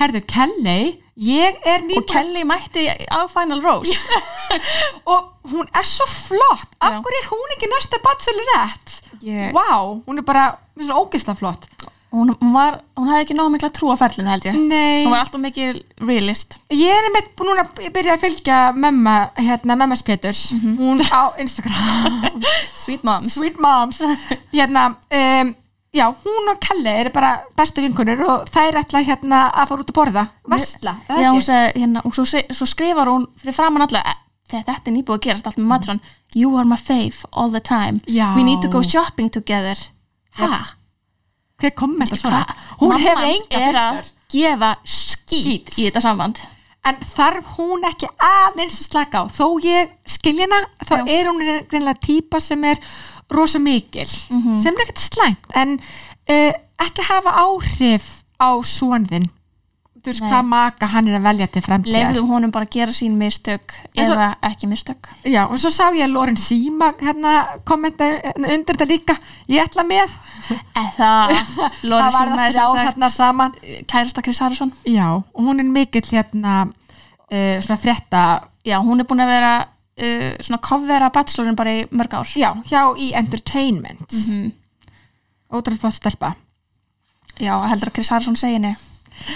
Speaker 1: herðu, Kelly ég er
Speaker 2: og
Speaker 1: nýbúin
Speaker 2: Kelly mætti á Final Rose. <laughs>
Speaker 1: Og hún er svo flott. Af hverju er hún ekki næsta bachelorette?
Speaker 2: Ég-
Speaker 1: Vá, hún er bara ógeðslega flott.
Speaker 2: Hún, hún, var, hún hafði ekki nóg mikla trú á ferlinu held ég.
Speaker 1: Nei,
Speaker 2: hún var alltaf mikil realist.
Speaker 1: Ég er einmitt búin núna að byrja að fylgja memma, hérna, memmas Peters
Speaker 2: Mhm.
Speaker 1: hún á Instagram. <laughs>
Speaker 2: Sweet Moms.
Speaker 1: Sweet Moms. Hérna, um, já, hún og Kelly eru bara bestu vinkunur og þær ætla hérna að fara út að borða Vesla, eða
Speaker 2: Já, hún
Speaker 1: ekki?
Speaker 2: segi, hérna, og svo, svo skrifar hún fyrir framann "Eh, þegar þetta er nýbúið að gerast allt með Matron You are my fave all the time
Speaker 1: Já.
Speaker 2: We need to go shopping together Ha?
Speaker 1: hver kommenta svona
Speaker 2: Hva?
Speaker 1: hún
Speaker 2: Mamma
Speaker 1: hefur enga
Speaker 2: er að gefa Skít. í þetta samband
Speaker 1: en þarf hún ekki aðeins að slaka á þó ég skilja hana þá
Speaker 2: Já.
Speaker 1: er hún greinlega típa sem er rosa mikil
Speaker 2: Mhm.
Speaker 1: sem er ekkert slæmt en uh, ekki hafa áhrif á svonðinn þú veist hvað maka hann er að velja til fremtíðar
Speaker 2: Leifðum honum bara að gera sín mistök
Speaker 1: En svo-
Speaker 2: eða ekki mistök.
Speaker 1: Já, og svo sá ég að Loren Sima hérna kommenta undir þetta líka. Ég ætla með.
Speaker 2: Eða
Speaker 1: það var <laughs> það þrjá hérna saman.
Speaker 2: kærasta Chris Harrison.
Speaker 1: Já, og hún er mikill hérna uh, svona frétta
Speaker 2: Já, hún er búin að vera uh, svona covera bachelorin bara í mörg ár.
Speaker 1: Já, hjá í entertainment.
Speaker 2: Mhm.
Speaker 1: ótrúlega flott stelpa.
Speaker 2: Já, heldur að Chris Harrison segi henni.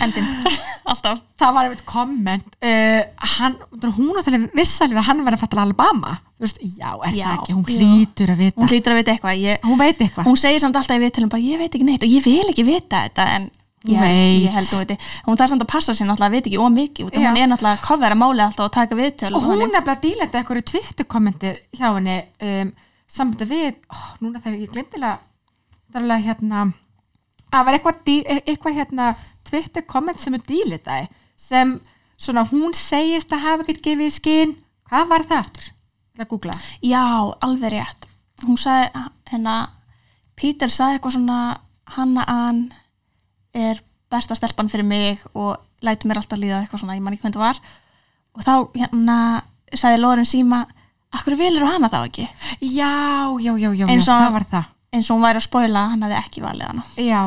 Speaker 2: Endin. <laughs> Alltaf.
Speaker 1: Það var einmitt komment uh, hann, hún vissi alveg að hann verið að til Alabama. Þú veist, já, er
Speaker 2: Já,
Speaker 1: það ekki, hún hlýtur að vita.
Speaker 2: Hún hlýtur að vita eitthvað. Ég,
Speaker 1: hún veit eitthvað.
Speaker 2: Hún segir samt alltaf í viðtölum bara ég veit ekki neitt og ég vil ekki vita þetta en ég,
Speaker 1: veit.
Speaker 2: ég held hún viti Hún þarf samt að passa sér náttúrulega að vita ekki ómikið út
Speaker 1: Já.
Speaker 2: hún er náttúrulega að covera málið alltaf og taka viðtöl
Speaker 1: og hún nefnilega dílandi eitthvað Twitter kommenti hjá henni um, sambandi við, ó, núna þegar ég glemdilega það er alveg hérna að var eitthvað, e- eitthvað hérna Twitter komment sem er dílitaði sem svona hún segist að hafa ekkert gefið í skinn, hvað var það aftur? Það að googla
Speaker 2: Já, alveg rétt Hún sagði hérna Peter sagði eitthvað svona Hanna Ann er besta stelpan fyrir mig og lætur mér alltaf líða eitthvað svona, ég man ekki hvernig það var. Og þá hérna sagði Loren Sima Akkur vilur hana þá ekki?
Speaker 1: Já, já, já, já, já það var það.
Speaker 2: Eins og hún væri að spoila að hann hefði ekki valið hana.
Speaker 1: Já,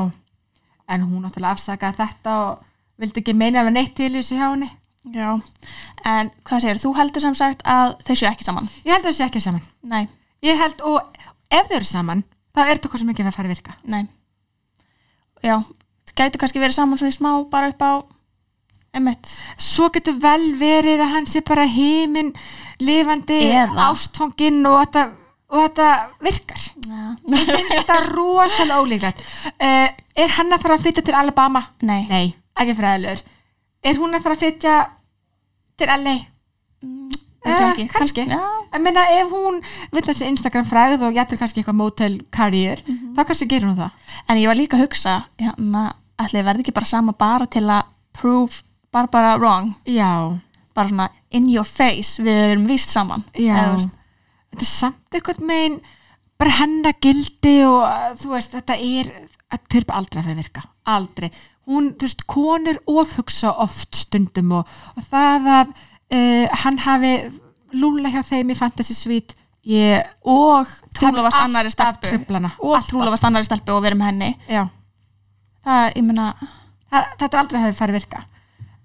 Speaker 1: en hún náttúrulega afsakaði þetta og vildi ekki meina að vera neitt til þessu hjá henni.
Speaker 2: Já, en hvað segir, þú heldur sem sagt að þau séu ekki saman?
Speaker 1: Ég held að þessu ekki saman.
Speaker 2: Nei,
Speaker 1: Ég held, og ef þau eru saman þá er þetta hvað sem ekki að fara að virka.
Speaker 2: Nei. Já, það gætu kannski verið saman svona í smá bara upp á emitt
Speaker 1: Svo getur vel verið að hann sé bara heiminn lifandi
Speaker 2: Eða-
Speaker 1: ástfanginn og þetta, og þetta virkar. Mér finnst þetta rosalega ólíklegt uh, Er hann að fara að flytja til Alabama?
Speaker 2: Nei.
Speaker 1: Nei, ekki fræðilegur Er hún að fara að flytja til LA?
Speaker 2: örugglega ekki.
Speaker 1: kannski
Speaker 2: Já.
Speaker 1: Ég meina ef hún vill þessi Instagram fræð og jættur kannski eitthvað motel career
Speaker 2: Mhm.
Speaker 1: þá kannski gerir hún það
Speaker 2: En ég var líka að hugsa hérna, ætli verði ekki bara sama bara til að prove Barbara wrong?
Speaker 1: Já,
Speaker 2: bara svona in your face við erum víst saman. Eða,
Speaker 1: Þetta er samt eitthvað megin bara hennar gildi og uh, þú veist, þetta er þetta er aldrei að fyrir virka, aldrei. Hún, þú veist, konur ofhugsa oft stundum og, og það að uh, hann hafi lúla hjá þeim í Fantasy Suite ég,
Speaker 2: og
Speaker 1: er
Speaker 2: annari stelpu. og
Speaker 1: alltaf.
Speaker 2: trúlofast annari stelpu og verið með henni.
Speaker 1: Já,
Speaker 2: það, meina,
Speaker 1: það, þetta er aldrei að hafi farið virka.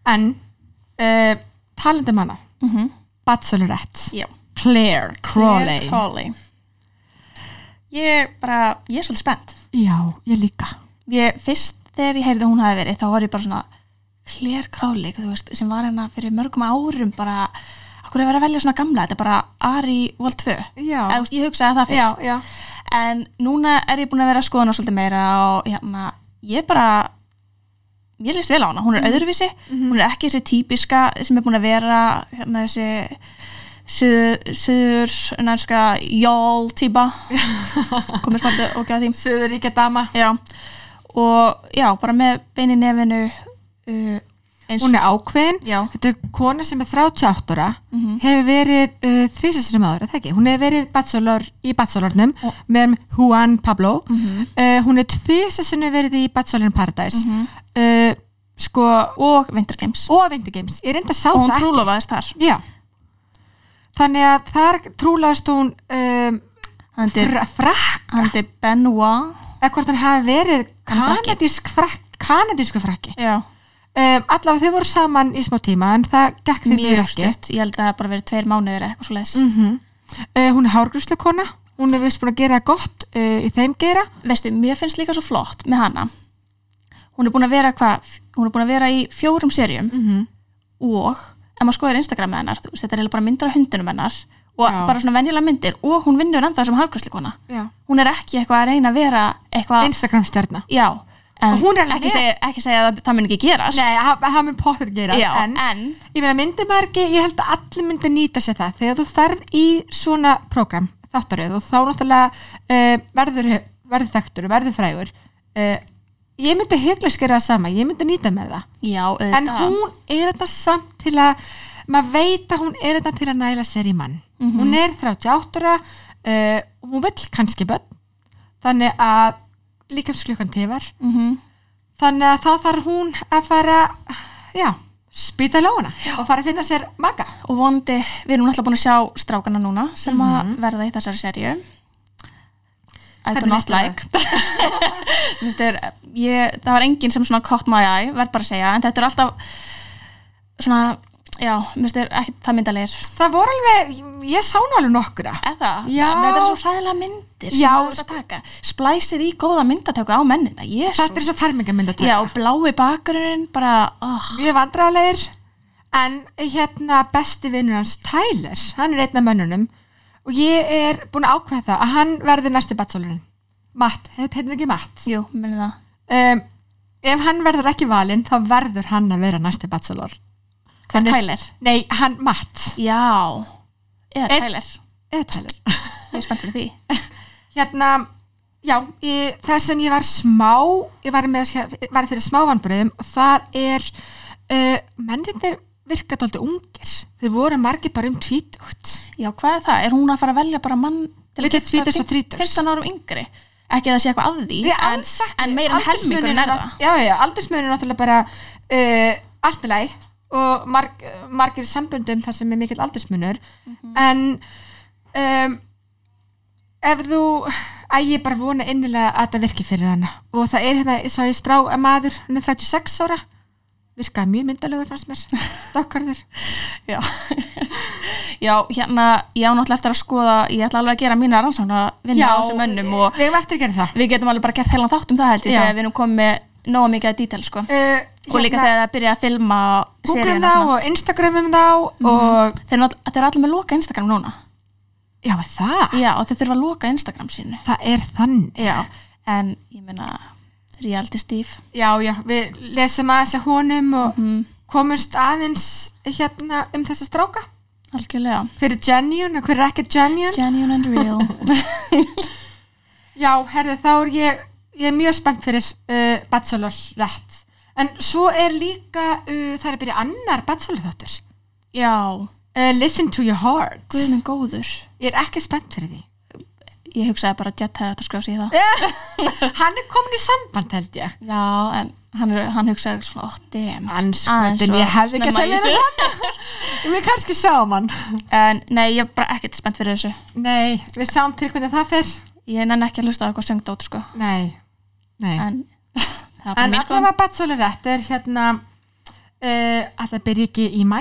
Speaker 1: En uh, talandi manna
Speaker 2: mm -hmm.
Speaker 1: Bachelorette,
Speaker 2: já.
Speaker 1: Claire Crawley.
Speaker 2: Claire Crawley. Ég bara, ég er svolítið spennt.
Speaker 1: Já, ég líka.
Speaker 2: Ég, fyrst þegar ég heyrði að hún hafi verið þá var ég bara svona Claire Crawley, þú veist, sem var hérna fyrir mörgum árum bara okkur er verið að velja svona gamla, þetta er bara Ari Vol 2
Speaker 1: Já.
Speaker 2: Eða, þú veist, ég hugsaði það
Speaker 1: já,
Speaker 2: fyrst.
Speaker 1: já,
Speaker 2: en núna er ég búin að vera að skoða hana svolítið meira og hérna, ég bara mér líst vel á hana, hún er öðruvísi. Hún er ekki þessi típiska sem er búin að vera hérna þessi suður nærska jól típa. <laughs> Komið smaltið og gæða því.
Speaker 1: Suðuríkja dama.
Speaker 2: Já, og já, bara með bein í nefinu uh, eins
Speaker 1: hún er ákveðin,
Speaker 2: Já.
Speaker 1: þetta er kona sem er 38 ára, hefur verið uh, þrísasinum áður, er það ekki, hún hefur verið bachelor, í bachelornum með Juan Pablo. Uh, hún er tvísasinum verið í Bachelor in Paradise. Uh, sko
Speaker 2: og Winter Games.
Speaker 1: og Winter Games, ég reynda að sá
Speaker 2: og hún
Speaker 1: það ekki.
Speaker 2: trúlofaðist þar.
Speaker 1: Já. Þannig að þar trúlaðist hún um, Fra, frakka.
Speaker 2: hann er Benoit.
Speaker 1: Eða hvort hann hafi verið
Speaker 2: er
Speaker 1: kanadísk frakki.
Speaker 2: Já,
Speaker 1: um, allavega þau voru saman í smá tíma en það gekk því mjög
Speaker 2: stutt. Ég held að það bara verið tveir mánuðir eða eitthvað svo leis
Speaker 1: mm hún er hárgrúslukona hún er vist búin að gera gott uh, í þeim gera
Speaker 2: veistu, mér finnst líka svo flott með hana. Hún er búin að vera hvað hún er búin að vera í fjórum serjum
Speaker 1: Mhm.
Speaker 2: og ef maður skoður Instagram með hennar þetta er bara myndir af hundunum hennar. Og
Speaker 1: Já.
Speaker 2: bara svona venjulega myndir. Og hún vinnur ennþá sem hafgræslikona
Speaker 1: Já.
Speaker 2: hún er ekki eitthvað að reyna að vera eitthvað,
Speaker 1: Instagram stjarna
Speaker 2: já en
Speaker 1: hún er alveg
Speaker 2: ekki,
Speaker 1: með-
Speaker 2: segja, ekki segja að það mun ekki gerast.
Speaker 1: Nei, það það mun pottur gera
Speaker 2: já,
Speaker 1: en,
Speaker 2: en,
Speaker 1: ég meina myndi maður ekki, ég held að allir myndi nýta sér það. Þegar þú ferð í svona prógram, þáttaröð og þá náttúrulega uh, verður, verður þekktur og verður frægur uh, ég myndi hegla skera það sama, ég myndi nýta mér það.
Speaker 2: Já,
Speaker 1: en hún er þetta samt til að maður veit að hún er þetta til að næla sér í mann. Hún er 38 ára uh, hún vill kannski börn. Þannig að líkamsklukkan tifar.
Speaker 2: Mm
Speaker 1: þannig að þá þarf hún að fara já, spýta lóna og fara að finna sér maga
Speaker 2: og vonandi, við erum alltaf búin að sjá strákana núna sem
Speaker 1: Mhm.
Speaker 2: að verða í þessari serju I do not like. <laughs> Þér, ég, það var enginn sem svona caught my eye, verð bara að segja en þetta er alltaf svona já, þér ekki það myndalegir
Speaker 1: það voru alveg, ég sá alveg nokkura
Speaker 2: eða, þetta er svo hræðilega myndir
Speaker 1: Já,
Speaker 2: taka, splæsið í góða myndatöku á mennina, jésus
Speaker 1: þetta er svo fermingamynd að
Speaker 2: já, blái bakgrunnin bara, oh,
Speaker 1: mjög vandræðilegir en hérna besti vinnur hans Tyler, hann er einn af mönnunum. Og ég er búin að ákveða það að hann verði næsti batsolurinn Matt, heitir ekki Matt?
Speaker 2: Jú, minni það.
Speaker 1: Um, ef hann verður ekki valinn þá verður hann að vera næsti bachelor
Speaker 2: Hver,
Speaker 1: Hann er-
Speaker 2: Tyler?
Speaker 1: Nei, hann Matt
Speaker 2: já, eða
Speaker 1: Einn-
Speaker 2: Tyler
Speaker 1: eða Tyler
Speaker 2: ég er spennt fyrir því <laughs>
Speaker 1: hérna, já ég, það sem ég var smá ég var, með, var fyrir smá vanbröðum og það er uh, mennirnir virka dálítið ungir þeir voru margir bara um tvítugt
Speaker 2: Já, hvað er það? Er hún að fara að velja bara mann til að
Speaker 1: þrítugs.
Speaker 2: 15 árum yngri? Ekki að það sé eitthvað að því,
Speaker 1: Nei,
Speaker 2: en, en meira en helmingurinn er
Speaker 1: að-
Speaker 2: það.
Speaker 1: já, já, aldursmunur er náttúrulega bara uh, allt í lagi og marg, margir sambundum þar sem er mikill aldursmunur. En um, ef þú að ég bara vona innilega að þetta virki fyrir hana. Og það er hérna svo ég strá að maður hann er 36 ára virkaði mjög myndalegur fannst mér. <laughs> Dokkarður
Speaker 2: Já. <laughs> Já, hérna, ég á náttúrulega eftir að skoða, ég ætla alveg að gera mína rannsókn að vinna á þessum mönnum og
Speaker 1: við hefum eftir að gera það.
Speaker 2: við getum alveg bara gert heilan þátt um það held ég þegar við erum komið nóga mikið að dítel, sko.
Speaker 1: uh,
Speaker 2: Og líka þegar það byrja að filma seríuna
Speaker 1: þá og instagramum þá og
Speaker 2: Þeir, eru allir með loka Instagram núna.
Speaker 1: já, það,
Speaker 2: Já, og þeir þurfa að loka Instagram sínu.
Speaker 1: það er þannig
Speaker 2: Já, en ég meina, reality Steve.
Speaker 1: Já, já, við lesum aðeins að honum og
Speaker 2: Mhm.
Speaker 1: komumst aðeins hérna um þessa stráka
Speaker 2: Algjörlega.
Speaker 1: hver er genuine og hver er ekki genuine
Speaker 2: Genuine and real. <laughs>
Speaker 1: Já, herði, þá er ég ég er mjög spennt fyrir uh, Bachelorette en svo er líka uh, það er að byrja annar Bachelor þáttur
Speaker 2: Já,
Speaker 1: uh, Listen to your heart
Speaker 2: guð minn góður.
Speaker 1: Ég er ekki spennt fyrir því
Speaker 2: Ég hugsaði bara að Jet hefði þetta skrá sig í það. <laughs>
Speaker 1: Hann er komin í samband held ég
Speaker 2: Já, en hann, er, hann hugsaði svona, oh. Aðeins
Speaker 1: Anskotin,
Speaker 2: svo
Speaker 1: ég hefði ekki að tella
Speaker 2: þessu.
Speaker 1: það Við <laughs> kannski sjáum hann
Speaker 2: En nei, ég er bara ekkert spennt fyrir þessu.
Speaker 1: Nei, við sjáum til hvernig það fer
Speaker 2: Ég nenni ekki að hlusta á eitthvað söngdót, sko.
Speaker 1: Nei, nei
Speaker 2: En <laughs> það er
Speaker 1: En allavega Bachelorette er hérna uh, að það byrja ekki í mæ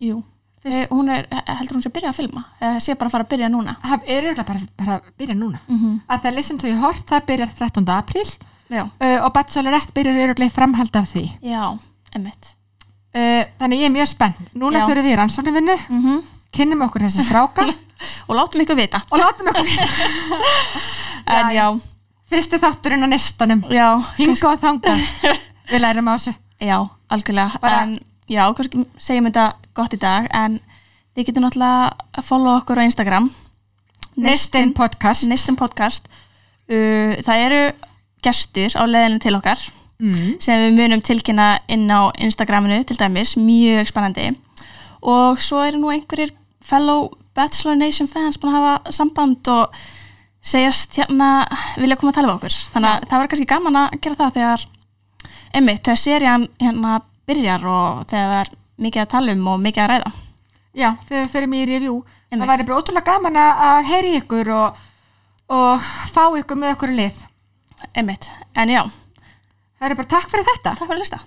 Speaker 2: Jú. Eh, Hún er, heldur hún sé að byrja að filma? Eða sé bara að fara að byrja núna?
Speaker 1: það er eiginlega bara, bara að byrja núna
Speaker 2: Mhm.
Speaker 1: að það Listen to your heart, það byrjar 13. apríl
Speaker 2: Já.
Speaker 1: uh, og Bachelorette byrjar eiginlega í framhald af því
Speaker 2: Já, emmitt.
Speaker 1: uh, þannig ég er mjög spennt núna
Speaker 2: Já.
Speaker 1: fyrir við rannsóknarvinnu
Speaker 2: Mm -hmm.
Speaker 1: kynnum okkur þessi stráka <laughs>
Speaker 2: Og látum ykkur vita.
Speaker 1: og látum okkur <laughs>
Speaker 2: En já,
Speaker 1: fyrsti þátturinn á nestanum
Speaker 2: já,
Speaker 1: hinga og þanga <laughs> við lærum á þessu
Speaker 2: já, algjörlega.
Speaker 1: Bara-
Speaker 2: En já, kannski segjum þetta gott í dag, en þið getur náttúrulega að follow okkur á Instagram.
Speaker 1: Nestin podcast
Speaker 2: Nestin podcast. Uh, það eru gestir á leiðinu til okkar.
Speaker 1: mm.
Speaker 2: sem við munum tilkynna inn á Instagraminu til dæmis, mjög spennandi og svo eru nú einhverjir fellow Bachelor Nation fans búin að hafa samband og segjast hérna vilja koma að tala við okkur. Þannig að það verður kannski gaman að gera það þegar einmitt, þegar serían hérna byrjar og þegar það er mikið að tala um og mikið að ræða.
Speaker 1: Já, þegar við mig í review
Speaker 2: Einmitt.
Speaker 1: það væri bara ótrúlega gaman að heyri ykkur og, og fá ykkur með ykkur lið.
Speaker 2: Einmitt, en já,
Speaker 1: það er bara takk fyrir þetta.
Speaker 2: Takk fyrir að lista